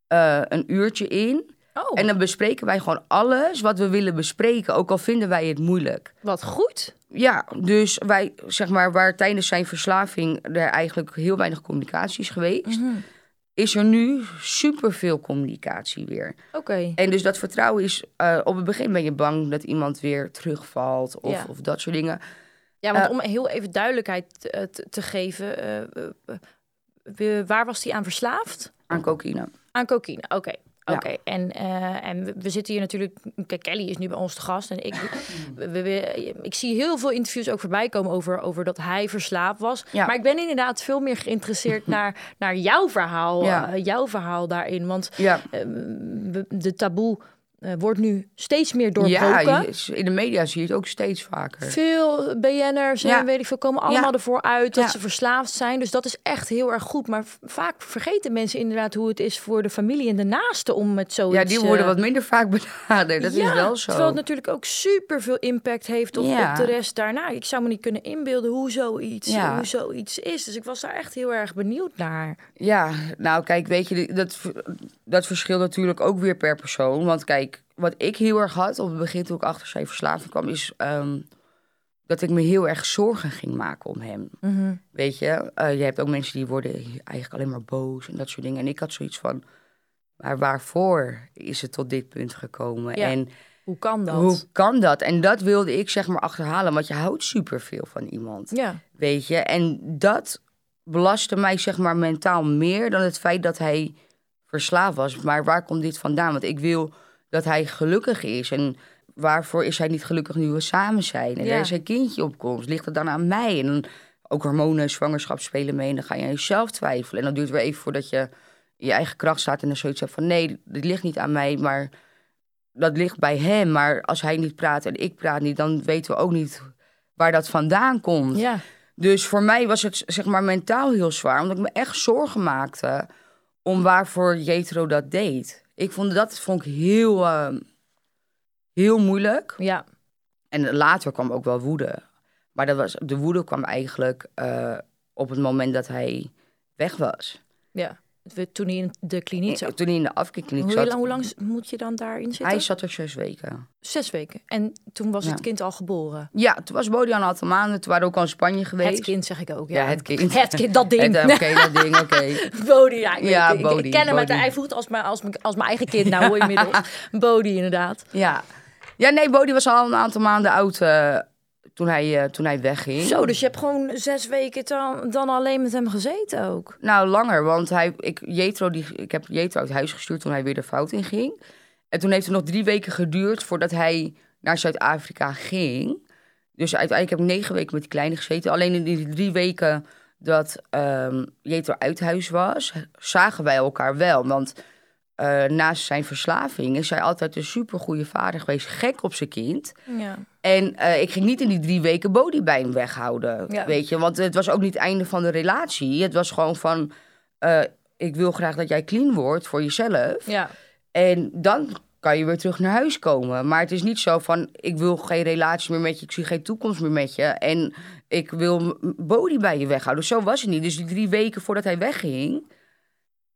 eh, een uurtje in. oh, En dan bespreken wij gewoon alles wat we willen bespreken. Ook al vinden wij het moeilijk. wat goed. Ja, dus wij, zeg maar, waar tijdens zijn verslaving er eigenlijk heel weinig communicatie is geweest, Mhm. Is er nu superveel communicatie weer. Oké. En dus dat vertrouwen is, eh, op het begin ben je bang dat iemand weer terugvalt of, Ja. of dat soort dingen. Ja, want Eh, om heel even duidelijkheid te, te- te geven, eh, eh, eh, waar was hij aan verslaafd? Aan cocaïne. Aan cocaïne, oké. Oké, en, eh, en we, we zitten hier natuurlijk... Kijk, Kelly is nu bij ons te gast. En ik, we, we- ik zie heel veel interviews ook voorbij komen over, over dat hij verslaafd was. Ja. Maar ik ben inderdaad veel meer geïnteresseerd naar, naar jouw verhaal. Ja. eh, jouw verhaal daarin. Want eh, de taboe eh, wordt nu steeds meer doorbroken. ja in de media zie je het ook steeds vaker. Veel BN'ers en weet ik veel komen allemaal Ja. ervoor uit dat Ja. ze verslaafd zijn. Dus dat is echt heel erg goed. Maar vaak vergeten mensen inderdaad hoe het is voor de familie en de naasten om met zoiets... Ja, die worden eh, wat minder vaak benaderd. Dat is wel zo. Terwijl het natuurlijk ook super veel impact heeft op, de rest daarna. Ik zou me niet kunnen inbeelden hoe zoiets, hoe zoiets is. Dus ik was daar echt heel erg benieuwd naar. Ja, nou kijk, weet je, dat, dat verschilt natuurlijk ook weer per persoon. Want kijk, wat ik heel erg had op het begin toen ik achter zijn verslaving kwam, is... ehm, dat ik me heel erg zorgen ging maken om hem. Mhm. Weet je, Eh, je hebt ook mensen die worden eigenlijk alleen maar boos en dat soort dingen. En ik had zoiets van, maar waarvoor is het tot dit punt gekomen? Ja, En Hoe kan dat? hoe kan dat? En dat wilde ik zeg maar achterhalen, want je houdt superveel van iemand. Ja, Weet je, en dat belastte mij zeg maar mentaal meer dan het feit dat hij verslaafd was. Maar waar komt dit vandaan? Want ik wil dat hij gelukkig is. En waarvoor is hij niet gelukkig nu we samen zijn? En Ja. er is een kindje op komst. Ligt het dan aan mij? En dan ook hormonen, zwangerschap spelen mee. En dan ga je aan jezelf twijfelen. En dan duurt het weer even voordat je in je eigen kracht staat. En dan zoiets hebt van nee, dit ligt niet aan mij, maar dat ligt bij hem. Maar als hij niet praat en ik praat niet, dan weten we ook niet waar dat vandaan komt. ja. Dus voor mij was het zeg maar mentaal heel zwaar, omdat ik me echt zorgen maakte om waarvoor Jetro dat deed. Ik vond dat vond ik heel, eh, heel moeilijk. ja. En later kwam ook wel woede. Maar dat was, de woede kwam eigenlijk eh, op het moment dat hij weg was. ja. We- Toen hij in de kliniek zat. Toen hij in de afkikkliniek Hoe zat. lang, hoe lang moet je dan daarin zitten? Hij zat er zes weken. Zes weken. En toen was het kind al geboren. Ja, toen was Bodie al een aantal maanden. Toen waren we ook al in Spanje geweest. Het kind zeg ik ook. Ja, Ja, het kind. Het kind, dat ding. Oké, dat ding, oké. Bodie, ja. Ik, Ja. Ik- ik, Bodie, ken hem uit de voelt als mijn, als, mijn, als mijn eigen kind nou inmiddels. Bodie inderdaad. Ja. Ja, nee, Bodie was al een aantal maanden oud eh, toen, hij, eh, toen hij wegging. Zo, dus je hebt gewoon zes weken dan, dan alleen met hem gezeten ook. Nou, langer, want hij, ik, Jetro, die, ik heb Jetro uit huis gestuurd toen hij weer de fout in ging. En toen heeft het nog drie weken geduurd voordat hij naar Zuid-Afrika ging. Dus uiteindelijk heb ik negen weken met die kleine gezeten. Alleen in die drie weken dat ehm Jetro uit huis was, zagen wij elkaar wel. Want eh, naast zijn verslaving is hij altijd een supergoeie vader geweest. Gek op zijn kind. Ja. En eh, ik ging niet in die drie weken Bodie bij hem weghouden. Ja. Weet je, want het was ook niet het einde van de relatie. Het was gewoon van: eh, ik wil graag dat jij clean wordt voor jezelf. Ja. En dan kan je weer terug naar huis komen. Maar het is niet zo van: ik wil geen relatie meer met je, ik zie geen toekomst meer met je. En ik wil Bodie bij je weghouden. Zo was het niet. Dus die drie weken voordat hij wegging.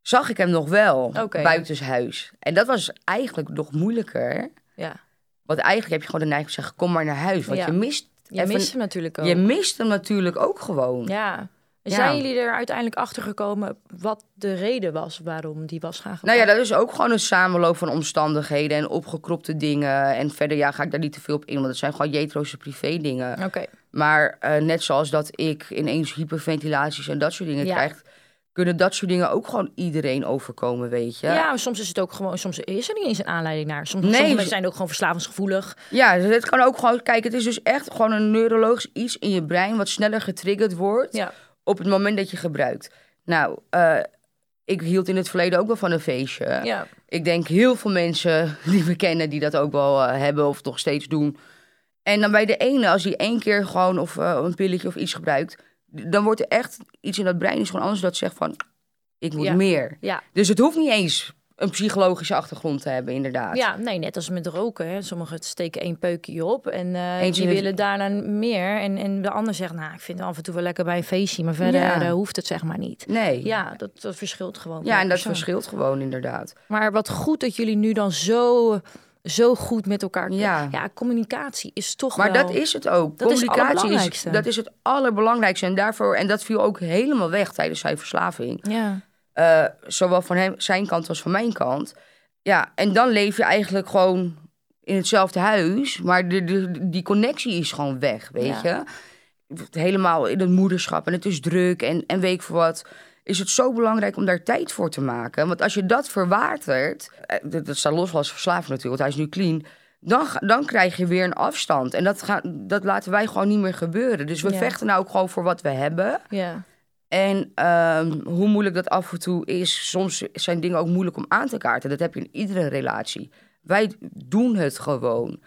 Zag ik hem nog wel Oké. buitenshuis. En dat was eigenlijk nog moeilijker. ja. Want eigenlijk heb je gewoon de neiging te zeggen: kom maar naar huis. Want Ja. je mist. Je even- mist hem natuurlijk ook. je mist hem natuurlijk ook gewoon. Ja. Ja. Zijn jullie er uiteindelijk achter gekomen wat de reden was waarom die was gaan Nou ja, gebruiken? dat is ook gewoon een samenloop van omstandigheden en opgekropte dingen. En verder ja, ga ik daar niet te veel op in, want het zijn gewoon Jetro's privé dingen. Oké. Maar eh, net zoals dat ik ineens hyperventilaties en dat soort dingen Ja. krijg, kunnen dat soort dingen ook gewoon iedereen overkomen, weet je. Ja. soms is het ook gewoon, soms is er niet eens een aanleiding naar. Soms, Nee, sommige zo- mensen zijn ook gewoon verslavingsgevoelig. Ja, dus het kan ook gewoon, kijk, het is dus echt gewoon een neurologisch iets in je brein wat sneller getriggerd wordt Ja. op het moment dat je gebruikt. Nou, eh, ik hield in het verleden ook wel van een feestje. Ja. Ik denk heel veel mensen die we kennen die dat ook wel eh, hebben of toch steeds doen. En dan bij de ene, als hij één keer gewoon of eh, een pilletje of iets gebruikt, dan wordt er echt iets in dat brein is gewoon anders dat zegt van, ik moet Ja. meer. Ja. Dus het hoeft niet eens een psychologische achtergrond te hebben, inderdaad. Ja, nee, net als met roken. Hè. Sommigen steken één peukje op en eh, Eentje die willen daarna meer. En, en de ander zegt, nou, ik vind het af en toe wel lekker bij een feestje, maar verder Ja. hoeft het zeg maar niet. Nee. Ja, dat, dat verschilt gewoon. Ja, en dat persoon. verschilt gewoon inderdaad. Maar wat goed dat jullie nu dan zo, zo goed met elkaar... Ja. ja communicatie is toch Maar wel... dat is het ook. Dat Communicatie is, dat is het allerbelangrijkste. En daarvoor, en dat viel ook helemaal weg tijdens zijn verslaving. Ja, Eh, zowel van hem, zijn kant als van mijn kant. Ja, en dan leef je eigenlijk gewoon in hetzelfde huis, maar de, de, die connectie is gewoon weg, weet Ja. je. Helemaal in het moederschap en het is druk en, en weet ik veel wat. Is het zo belangrijk om daar tijd voor te maken? Want als je dat verwatert, eh, dat, dat staat los als verslaafd natuurlijk, want hij is nu clean. Dan, dan krijg je weer een afstand. En dat, gaat, dat laten wij gewoon niet meer gebeuren. Dus we Ja. vechten nou ook gewoon voor wat we hebben. ja. En ehm, hoe moeilijk dat af en toe is, soms zijn dingen ook moeilijk om aan te kaarten. Dat heb je in iedere relatie. Wij doen het gewoon.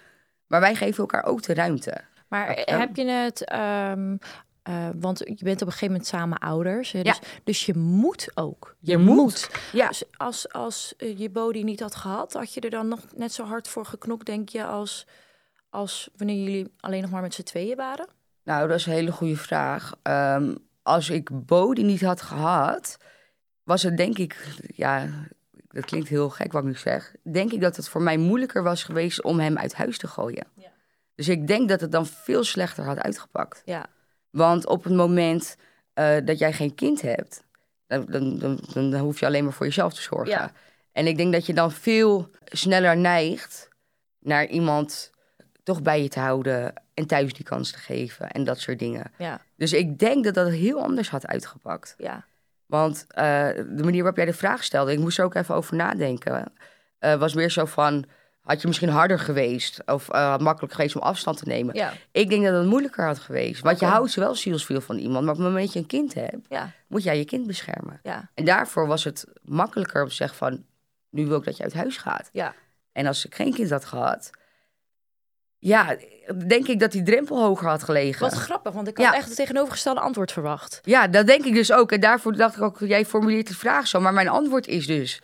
Maar wij geven elkaar ook de ruimte. Maar heb je het... ehm, eh, want je bent op een gegeven moment samen ouders. Hè? Dus, dus je moet ook. Je, moet. Ja, Dus als, als eh, je body niet had gehad, had je er dan nog net zo hard voor geknokt, denk je, als, als wanneer jullie alleen nog maar met z'n tweeën waren? nou, dat is een hele goede vraag. Ehm, als ik Bodie niet had gehad, was het denk ik, ja, dat klinkt heel gek wat ik nu zeg. Denk ik dat het voor mij moeilijker was geweest om hem uit huis te gooien. Ja. Dus ik denk dat het dan veel slechter had uitgepakt. Ja. Want op het moment eh, dat jij geen kind hebt, dan, dan, dan, dan hoef je alleen maar voor jezelf te zorgen. Ja. En ik denk dat je dan veel sneller neigt naar iemand toch bij je te houden en thuis die kans te geven en dat soort dingen. Ja. Dus ik denk dat dat heel anders had uitgepakt. Ja. Want eh, de manier waarop jij de vraag stelde, ik moest er ook even over nadenken, eh, was meer zo van, had je misschien harder geweest of eh, makkelijk geweest om afstand te nemen? Ja. Ik denk dat het moeilijker had geweest. Want je houdt wel zielsveel van iemand, maar op het moment dat je een kind hebt, Ja. moet jij je kind beschermen. Ja. En daarvoor was het makkelijker om te zeggen van, nu wil ik dat je uit huis gaat. Ja. En als ik geen kind had gehad, ja, denk ik dat die drempel hoger had gelegen. Wat grappig, want ik had echt het tegenovergestelde antwoord verwacht. Ja, dat denk ik dus ook. En daarvoor dacht ik ook, jij formuleert de vraag zo. Maar mijn antwoord is dus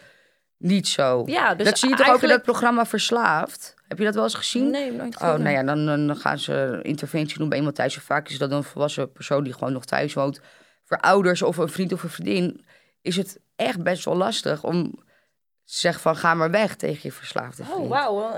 niet zo. Ja, dus dat zie je toch ook in dat programma Verslaafd? Heb je dat wel eens gezien? Nee, nooit Oh, gezien. nou ja, dan, dan gaan ze interventie doen bij iemand thuis. En vaak is dat een volwassen persoon die gewoon nog thuis woont. Voor ouders of een vriend of een vriendin is het echt best wel lastig om zeggen van ga maar weg tegen je verslaafde vriend. Oh, wauw.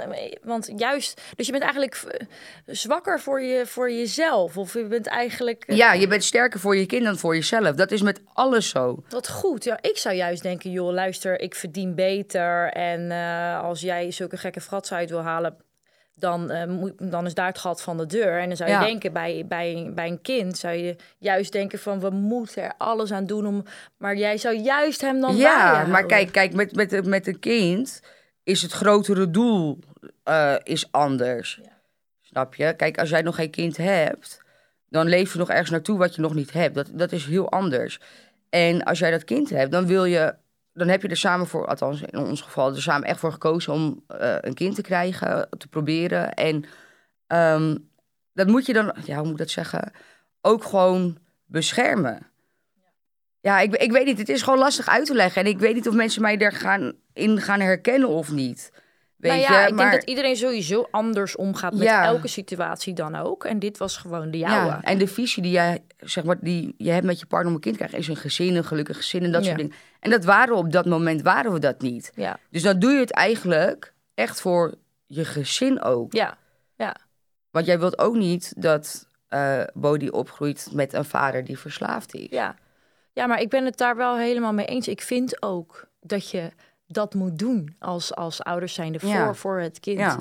Want juist, dus je bent eigenlijk eh, zwakker voor, je, voor jezelf. Of je bent eigenlijk. eh, Ja, je bent sterker voor je kind dan voor jezelf. Dat is met alles zo. Wat goed. Ja, ik zou juist denken, joh, luister, ik verdien beter. En eh, als jij zulke gekke fratsen uit wil halen, dan, eh, moet, dan is daar het gat van de deur. En dan zou je Ja. denken, bij, bij, bij een kind zou je juist denken van, we moeten er alles aan doen om... Maar jij zou juist hem dan Ja, maar kijk, kijk met, met, met een kind is het grotere doel eh, is anders. Snap je? Kijk, als jij nog geen kind hebt, dan leef je nog ergens naartoe wat je nog niet hebt. Dat, dat is heel anders. En als jij dat kind hebt, dan wil je, dan heb je er samen voor, althans in ons geval, er samen echt voor gekozen om eh, een kind te krijgen, te proberen. En ehm, dat moet je dan, ja, hoe moet ik dat zeggen, ook gewoon beschermen. Ja, ik, ik weet niet. Het is gewoon lastig uit te leggen. En ik weet niet of mensen mij er gaan, in gaan herkennen of niet. Weet nou ja, je? ik maar, denk dat iedereen sowieso anders omgaat met Ja. elke situatie dan ook. En dit was gewoon de jouwe. ja, en de visie die jij, zeg maar, die je hebt met je partner om een kind te krijgen, is een gezin, een gelukkig gezin en dat soort dingen. En dat waren we op dat moment, waren we dat niet. Ja, Dus dan doe je het eigenlijk echt voor je gezin ook. ja, ja. Want jij wilt ook niet dat Bodhi opgroeit met een vader die verslaafd is. Ja. ja, maar ik ben het daar wel helemaal mee eens. Ik vind ook dat je dat moet doen als, als ouders zijnde voor, Ja. voor het kind. Ja.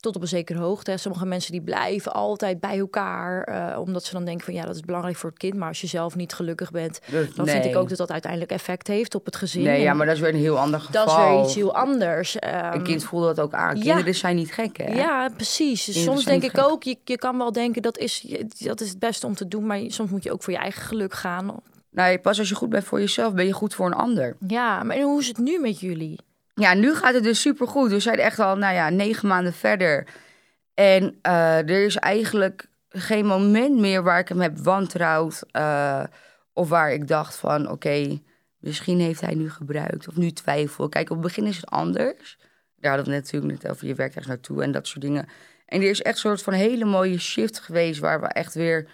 Tot op een zekere hoogte. hè. Sommige mensen die blijven altijd bij elkaar. eh, omdat ze dan denken van ja, dat is belangrijk voor het kind. Maar als je zelf niet gelukkig bent, Dus dan vind ik ook dat dat uiteindelijk effect heeft op het gezin. Nee, ja, maar dat is weer een heel ander geval. dat is weer iets heel anders. Ehm, Een kind voelt dat ook aan. ja. Kinderen zijn niet gek, hè? Ja, precies. Kinderen soms denk ik gek. ook, je, je kan wel denken dat is, dat is het beste om te doen. Maar soms moet je ook voor je eigen geluk gaan. Nee, pas als je goed bent voor jezelf, ben je goed voor een ander. Ja, maar hoe is het nu met jullie? Ja, nu gaat het dus supergoed. We zijn echt al, nou ja, negen maanden verder. En eh, er is eigenlijk geen moment meer waar ik hem heb wantrouwd. eh, of waar ik dacht van, oké, misschien heeft hij nu gebruikt. Of nu twijfel. Kijk, op het begin is het anders. Daar hadden we het natuurlijk net over. Je werkt ergens naartoe en dat soort dingen. En er is echt een soort van hele mooie shift geweest... waar we echt weer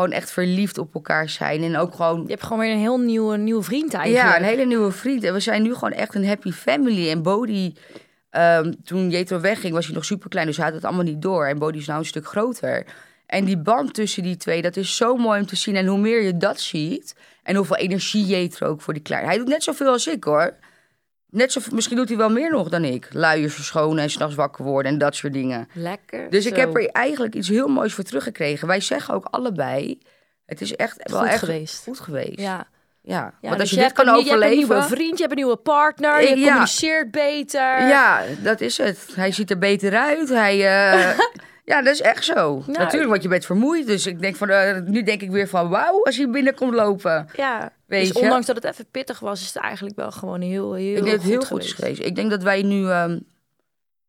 gewoon echt verliefd op elkaar zijn. En ook gewoon Je hebt gewoon weer een heel nieuwe, nieuwe vriend eigenlijk. ja, een hele nieuwe vriend. En we zijn nu gewoon echt een happy family. En Bodhi, ehm, toen Jetro wegging, was hij nog super klein. Dus hij had het allemaal niet door. En Bodhi is nou een stuk groter. En die band tussen die twee, dat is zo mooi om te zien. En hoe meer je dat ziet, en hoeveel energie Jetro ook voor die kleine. Hij doet net zoveel als ik hoor. Net zo, misschien doet hij wel meer nog dan ik. Luiers verschonen en s'nachts wakker worden en dat soort dingen. Lekker. Dus ik heb er eigenlijk iets heel moois voor teruggekregen. Wij zeggen ook allebei, het is echt wel Goed echt geweest. goed geweest. Ja. Ja, Ja, want als dus je, dit kan een, overleven... Je hebt een nieuwe vriend, je hebt een nieuwe partner, je ja. communiceert beter. Ja, dat is het. Hij ziet er beter uit. Hij, eh, ja, dat is echt zo. Nou, Natuurlijk, want je bent vermoeid. Dus ik denk van, eh, nu denk ik weer van, wauw, als hij binnenkomt lopen. Ja. Weet dus je? ondanks dat het even pittig was, is het eigenlijk wel gewoon heel, heel ik denk dat het goed heel goed is geweest. Ik denk dat wij nu ehm,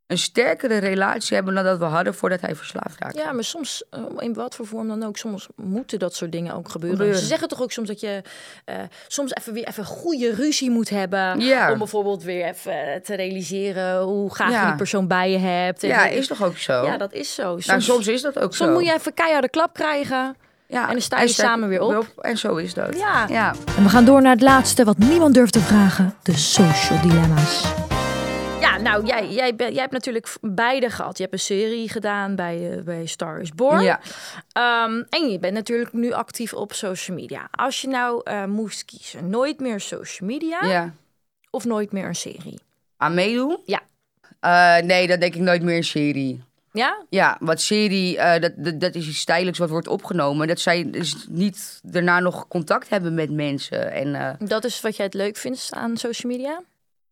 een sterkere relatie hebben dan dat we hadden voordat hij verslaafd raakte. Ja, maar soms, eh, in wat voor vorm dan ook, soms moeten dat soort dingen ook gebeuren. Gebeuren. Ze zeggen toch ook soms dat je eh, soms even weer even goede ruzie moet hebben. Ja. Om bijvoorbeeld weer even te realiseren hoe graag je die persoon bij je hebt. En Ja, is toch ook zo? Ja, dat is zo. Soms, nou, soms is dat ook soms zo. moet je even keiharde klap krijgen. Ja, en dan sta je samen weer op. En zo is dat. Ja. ja. En we gaan door naar het laatste wat niemand durft te vragen. De social dilemma's. Ja, nou, jij, jij, ben- jij hebt natuurlijk beide gehad. Je hebt een serie gedaan bij, eh, bij Star is Born. Ja. Ehm, en je bent natuurlijk nu actief op social media. Als je nou eh, moest kiezen, nooit meer social media ja. of nooit meer een serie? Aan meedoen? Ja. Eh, nee, dat denk ik nooit meer een serie. Ja? Ja, wat serie, eh, dat, dat, dat is iets tijdelijks wat wordt opgenomen. Dat zij dus niet daarna nog contact hebben met mensen. En eh, Dat is wat jij het leuk vindt aan social media?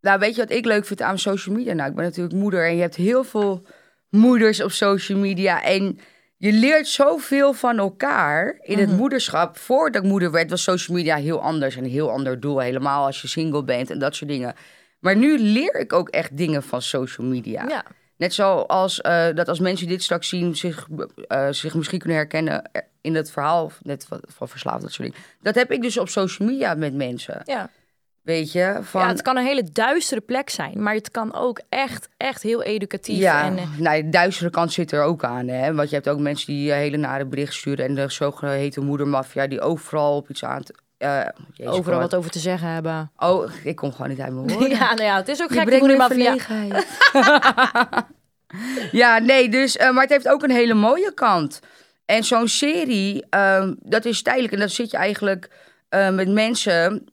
nou, weet je wat ik leuk vind aan social media? Nou, ik ben natuurlijk moeder en je hebt heel veel moeders op social media. En je leert zoveel van elkaar in het moederschap. Voordat ik moeder werd, was social media heel anders. En een heel ander doel, helemaal als je single bent en dat soort dingen. Maar nu leer ik ook echt dingen van social media. Ja. Net zoals eh, dat als mensen dit straks zien, zich, eh, zich misschien kunnen herkennen in het verhaal net van, van verslaafd, dat soort dingen. Dat heb ik dus op social media met mensen. Ja. Weet je? Van, ja, het kan een hele duistere plek zijn, maar het kan ook echt, echt heel educatief. Ja, En, eh, nou, de duistere kant zit er ook aan. Hè? Want je hebt ook mensen die eh, hele nare berichten sturen. En de zogeheten moedermafia die overal op iets aan... eh, jezus, overal wat over te zeggen hebben. Oh, ik kom gewoon niet uit mijn woorden. Ja, nou ja, het is ook Je gek in maffia. verlegenheid. ja, nee, dus, eh, maar het heeft ook een hele mooie kant. En zo'n serie, ehm, dat is tijdelijk. En dan zit je eigenlijk eh, met mensen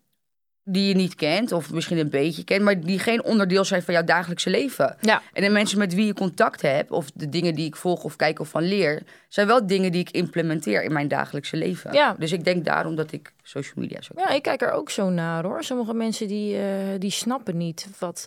die je niet kent, of misschien een beetje kent, maar die geen onderdeel zijn van jouw dagelijkse leven. Ja. En de mensen met wie je contact hebt, of de dingen die ik volg of kijk of van leer, zijn wel dingen die ik implementeer in mijn dagelijkse leven. Ja. Dus ik denk daarom dat ik social media zo Ja, ik kijk er ook zo naar hoor. Sommige mensen die, eh, die snappen niet wat,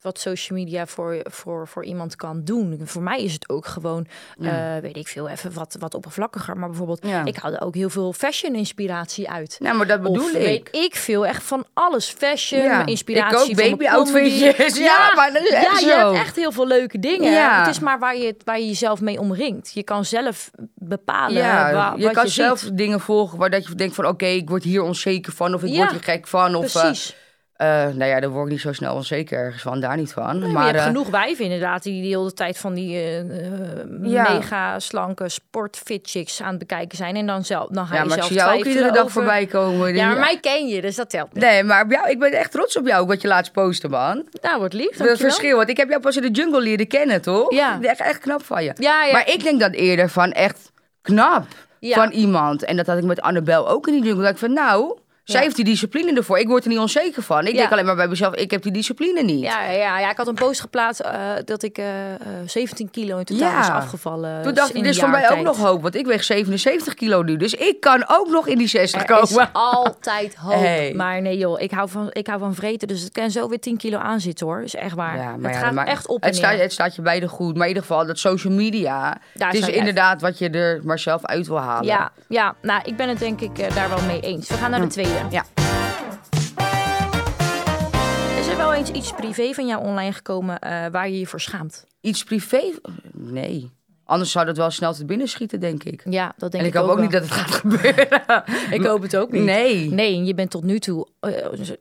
wat social media voor, voor, voor iemand kan doen. Voor mij is het ook gewoon, eh, weet ik veel, even wat, wat oppervlakkiger. Maar bijvoorbeeld, Ja. ik haal er ook heel veel fashion inspiratie uit. Nou, maar dat bedoel of ik. weet ik veel, echt van alles. Fashion, Ja, inspiratie ik ook, baby-outfitjes. Ja, maar dat is echt ja, je hebt echt heel veel leuke dingen. Ja. Het is maar waar je, waar je jezelf mee omringt. Je kan zelf bepalen Ja, wa- je wat kan je zelf ziet. dingen volgen waar dat je denkt van oké, ik word hier onzeker van of ik word hier gek van. Of, eh, Precies. Eh, nou ja, daar word ik niet zo snel onzeker ergens van, daar niet van. Nee, maar maar je hebt eh, genoeg wijven inderdaad die de hele tijd van die eh, Ja. mega slanke sportfit chicks aan het bekijken zijn. En dan, zelf, dan ga ja, je maar ik zie jou ook iedere dag over- voorbij komen. Ja, maar Ja. mij ken je, dus dat telt niet. Nee, maar op jou, ik ben echt trots op jou, wat je laatst postte, man. Nou, wordt lief, Het dankjewel. verschil, want ik heb jou pas in de jungle leren kennen, toch? Ja. Echt, echt knap van je. Ja, ja. Maar ik denk dat eerder van echt knap Ja. van iemand. En dat had ik met Annabel ook in die jungle. Dat ik van, nou, zij heeft die discipline ervoor. Ik word er niet onzeker van. Ik denk alleen maar bij mezelf, ik heb die discipline niet. Ja, ja, ja, ik had een post geplaatst eh, dat ik eh, eh, 17 kilo in totaal was afgevallen. Toen dacht in ik, dus voor mij ook nog hoop. Want ik weeg 77 kilo nu. Dus ik kan ook nog in die 60 Er is komen. altijd hoop. Hey. Maar nee joh, ik hou, van, ik hou van vreten. Dus het kan zo weer 10 kilo aanzitten hoor. Is echt waar. Ja, het ja, gaat maar echt op en het staat, het staat je beide goed. Maar in ieder geval, dat social media... Daar het is inderdaad wat je er maar zelf uit wil halen. Ja, ja, nou, ik ben het denk ik eh, daar wel mee eens. We gaan naar de tweede. Ja. Is er wel eens iets privé van jou online gekomen eh, waar je je voor schaamt? Iets privé? Nee. Anders zou dat wel snel te binnen schieten, denk ik. Ja, dat denk en ik, ik hoop ook niet dat het gaat gebeuren. Ik hoop het ook niet. Nee. Nee, je bent tot nu toe eh,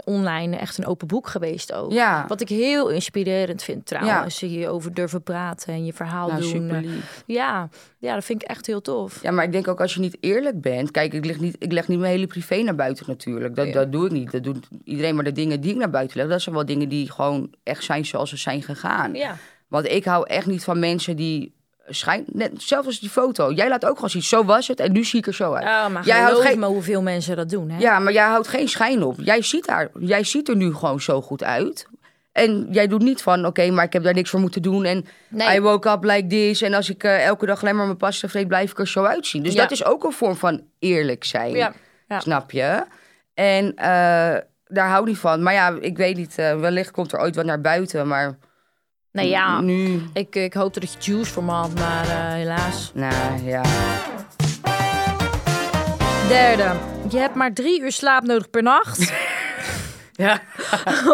online echt een open boek geweest ook. Ja. Wat ik heel inspirerend vind trouwens. Je over durven praten en je verhaal Nou, doen. super Eh. Ja, ja, dat vind ik echt heel tof. Ja, maar ik denk ook als je niet eerlijk bent. Kijk, ik leg niet, ik leg niet mijn hele privé naar buiten natuurlijk. Dat, Ja. dat doe ik niet. Dat doet iedereen. Maar de dingen die ik naar buiten leg, dat zijn wel dingen die gewoon echt zijn zoals ze zijn gegaan. Ja. Want ik hou echt niet van mensen die schijn... Net, zelfs als die foto. Jij laat ook gewoon zien, zo was het en nu zie ik er zo uit. Ja, maar Jij houdt geen- hoeveel mensen dat doen. Hè? Ja, maar jij houdt geen schijn op. Jij ziet, daar, jij ziet er nu gewoon zo goed uit. En jij doet niet van, oké, maar ik heb daar niks voor moeten doen. En Nee. I woke up like this. En als ik eh, elke dag alleen maar mijn pasta vreet, blijf ik er zo uitzien. Dus Ja. dat is ook een vorm van eerlijk zijn. Ja, ja. Snap je? En eh, daar hou ik niet van. Maar ja, ik weet niet. eh, wellicht komt er ooit wat naar buiten. Maar Nee, ja. nu... Ik, ik hoopte dat je juice voor me had, maar eh, helaas. Nou ja. Derde. Je hebt maar drie uur slaap nodig per nacht. ja.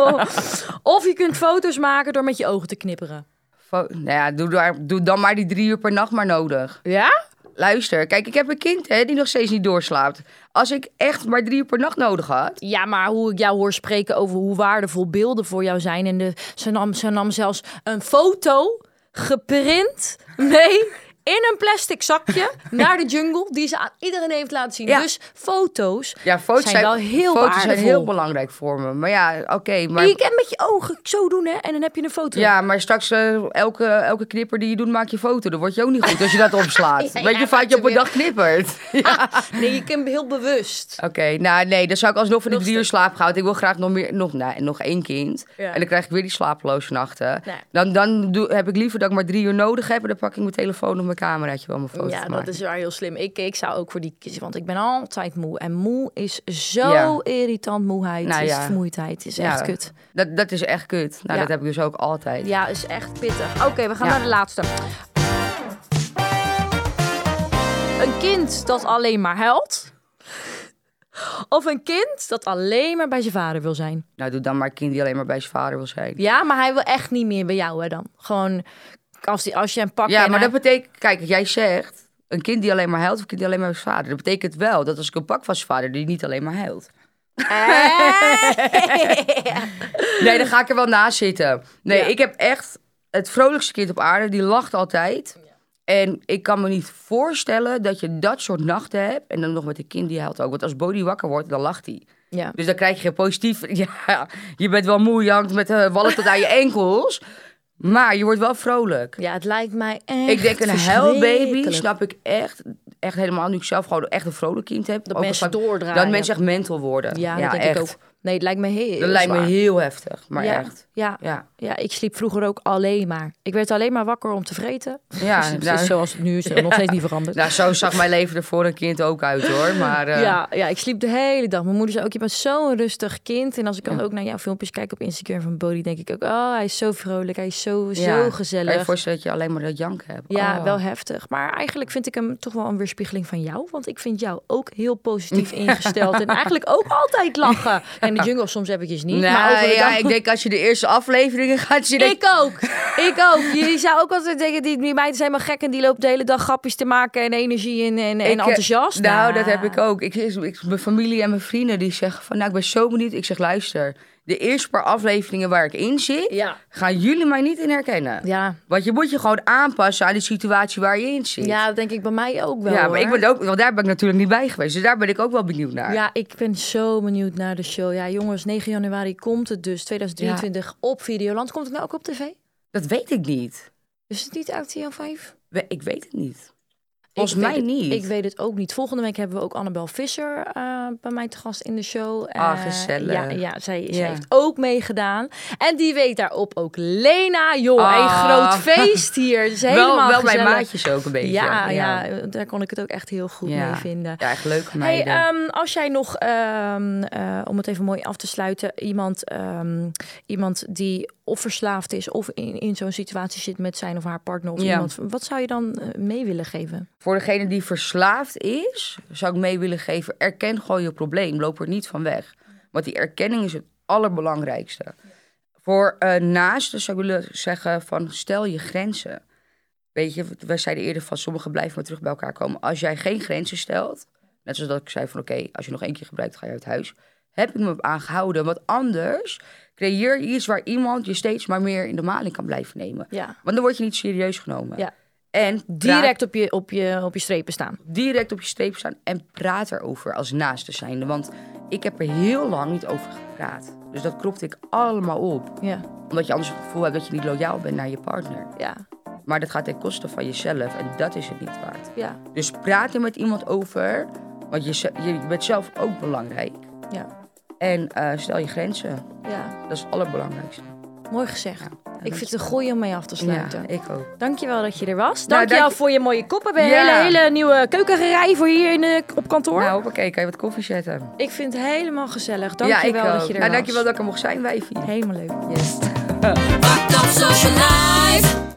of je kunt foto's maken door met je ogen te knipperen. Fo- nou ja, doe, daar, doe dan maar die drie uur per nacht maar nodig. Ja? Luister, kijk, ik heb een kind hè, die nog steeds niet doorslaapt. Als ik echt maar drie uur per nacht nodig had... Ja, maar hoe ik jou hoor spreken over hoe waardevol beelden voor jou zijn. En de, ze, nam, ze nam zelfs een foto geprint mee in een plastic zakje naar de jungle die ze aan iedereen heeft laten zien. Ja. Dus foto's, Ja, foto's zijn, wel heel foto's waardevol. zijn heel belangrijk voor me. Maar ja, oké. maar... Je kan met je ogen zo doen, hè? En dan heb je een foto. Ja, maar straks eh, elke, elke knipper die je doet, maak je foto. Dan word je ook niet goed als je dat opslaat. Ja, Weet ja, je, vaak je op een dag knippert. Ja. Nee, je kunt heel bewust. Oké, nou nee, dan zou ik alsnog voor die drie uur slaap gehouden. Ik wil graag nog, meer, nog, nee, nog één kind. En dan krijg ik weer die slapeloze nachten. Nee. Dan, dan doe, heb ik liever dat ik maar drie uur nodig heb. En dan pak ik mijn telefoon mijn cameraatje wel mijn foto Ja, dat is wel heel slim. Ik, ik zou ook voor die kiezen, want ik ben altijd moe. En moe is zo Ja. irritant. Moeheid Nou is ja. vermoeidheid. is Ja, echt kut. Dat, dat is echt kut. Nou, dat heb ik dus ook altijd. Ja, is echt pittig. Oké, we gaan naar de laatste. Een kind dat alleen maar huilt. Of een kind dat alleen maar bij zijn vader wil zijn. Nou, doe dan maar een kind die alleen maar bij zijn vader wil zijn. Ja, maar hij wil echt niet meer bij jou, hè dan. Gewoon, als, die, als je hem pakt Ja, maar hij- dat betekent, kijk, jij zegt een kind die alleen maar huilt of een kind die alleen maar zijn vader. Dat betekent wel dat als ik een pak van zijn vader die niet alleen maar huilt. Nee, dan ga ik er wel naast zitten. Nee, Ja. ik heb echt het vrolijkste kind op aarde. Die lacht altijd. En ik kan me niet voorstellen dat je dat soort nachten hebt. En dan nog met een kind die huilt ook. Want als Bodie wakker wordt, dan lacht hij. Ja. Dus dan krijg je positief... Ja, je bent wel moe, je hangt met de wallen tot aan je enkels. Maar je wordt wel vrolijk. ja, het lijkt mij echt Ik denk een huilbaby, verschrikkelijk. snap ik echt, echt helemaal. Nu ik zelf gewoon echt een vrolijk kind heb. Dat ook mensen doordraaien. Dat mensen echt mental worden. Ja, Ja, dat denk echt. ik ook. Nee, het lijkt me heel Dat lijkt me heel heftig, maar ja, echt. Ja, Ja, ja, ik sliep vroeger ook alleen maar. Ik werd alleen maar wakker om te vreten. ja, Dus nou, zoals het nu is, nog steeds niet veranderd. nou, zo zag mijn leven er voor een kind ook uit hoor. Maar eh, Ja, ja, ik sliep de hele dag. Mijn moeder zei ook, je bent zo'n rustig kind. En als ik dan Ja. ook naar jouw filmpjes kijk op Instagram van Bodie, denk ik ook, oh, hij is zo vrolijk, hij is zo, ja. zo Kan je gezellig. je voorstellen dat je alleen maar dat janken hebt? Ja, Oh. wel heftig. Maar eigenlijk vind ik hem toch wel een weerspiegeling van jou. Want ik vind jou ook heel positief ingesteld. En eigenlijk ook altijd lachen. En de jungle soms eventjes niet. Nou, maar over de ja, dag- ik denk als je de eerste afleveringen gaat zien... Ik ook. Ik ook. Je zou ook altijd denken, die, die meiden zijn maar gek en die loopt de hele dag grapjes te maken en energie en, en, en Ik, eh, enthousiast. Nou, dat heb ik ook. Ik, ik, mijn familie en mijn vrienden die zeggen van... Nou, ik ben zo benieuwd. Ik zeg, luister. De eerste paar afleveringen waar ik in zit... Ja. gaan jullie mij niet in herkennen. Ja. Want je moet je gewoon aanpassen aan de situatie waar je in zit. ja, dat denk ik bij mij ook wel. ja maar ik ben ook, want daar ben ik natuurlijk niet bij geweest. Dus daar ben ik ook wel benieuwd naar. Ja, ik ben zo benieuwd naar de show. Ja, jongens, 9 januari komt het dus. 2023 op Videoland. Komt het nou ook op tv? Dat weet ik niet. Is het niet RTL 5? We- Ik weet het niet. Volgens mij weet niet. Ik weet het ook niet. Volgende week hebben we ook Annabel Visser eh, bij mij te gast in de show. Ah, Eh, gezellig. Ja, ja, zij, heeft ook meegedaan. En die weet daarop ook Lena. Joh, een Ah. groot feest hier. Wel helemaal wel mijn maatjes ook een beetje. Ja, ja, daar kon ik het ook echt heel goed mee vinden. Ja, echt leuke Hey, meiden. ehm, als jij nog, ehm, eh, om het even mooi af te sluiten, iemand, ehm, iemand die of verslaafd is of in, in zo'n situatie zit met zijn of haar partner of iemand, wat zou je dan mee willen geven? Voor degene die verslaafd is, zou ik mee willen geven... erken gewoon je probleem. Loop er niet van weg. Want die erkenning is het allerbelangrijkste. Voor eh naasten zou ik willen zeggen van stel je grenzen. Weet je, wij zeiden eerder van sommigen blijven maar terug bij elkaar komen. Als jij geen grenzen stelt, net zoals dat ik zei van oké, als je nog één keer gebruikt, ga je uit huis. Heb ik me op aangehouden. Want anders creëer je iets waar iemand je steeds maar meer in de maling kan blijven nemen. Ja. Want dan word je niet serieus genomen. Ja. En Direct op je, op, je, op je strepen staan. direct op je streep staan en praat erover als naaste zijnde. Want ik heb er heel lang niet over gepraat. Dus dat kropte ik allemaal op. Ja, Omdat je anders het gevoel hebt dat je niet loyaal bent naar je partner. ja, Maar dat gaat ten koste van jezelf en dat is het niet waard. ja, Dus praat er met iemand over, want je, bent zelf ook belangrijk. ja, En eh, stel je grenzen, ja. dat is het allerbelangrijkste. Mooi gezegd. Ja, Ik vind het een goeie om mee af te sluiten. Ja, ik ook. Dankjewel dat je er was. Nou, Dankjewel dank je- voor je mooie kop. We hebben een Ja. hele, hele nieuwe keukengerij voor hier in, de- op kantoor. Nou, hoppakee, kan je wat koffie zetten? Ik vind het helemaal gezellig. ja, Dankjewel ik dat ook. je er nou, was. dankjewel dat ik er mocht zijn, wijfie. Helemaal leuk. Yes. Fucked up social life.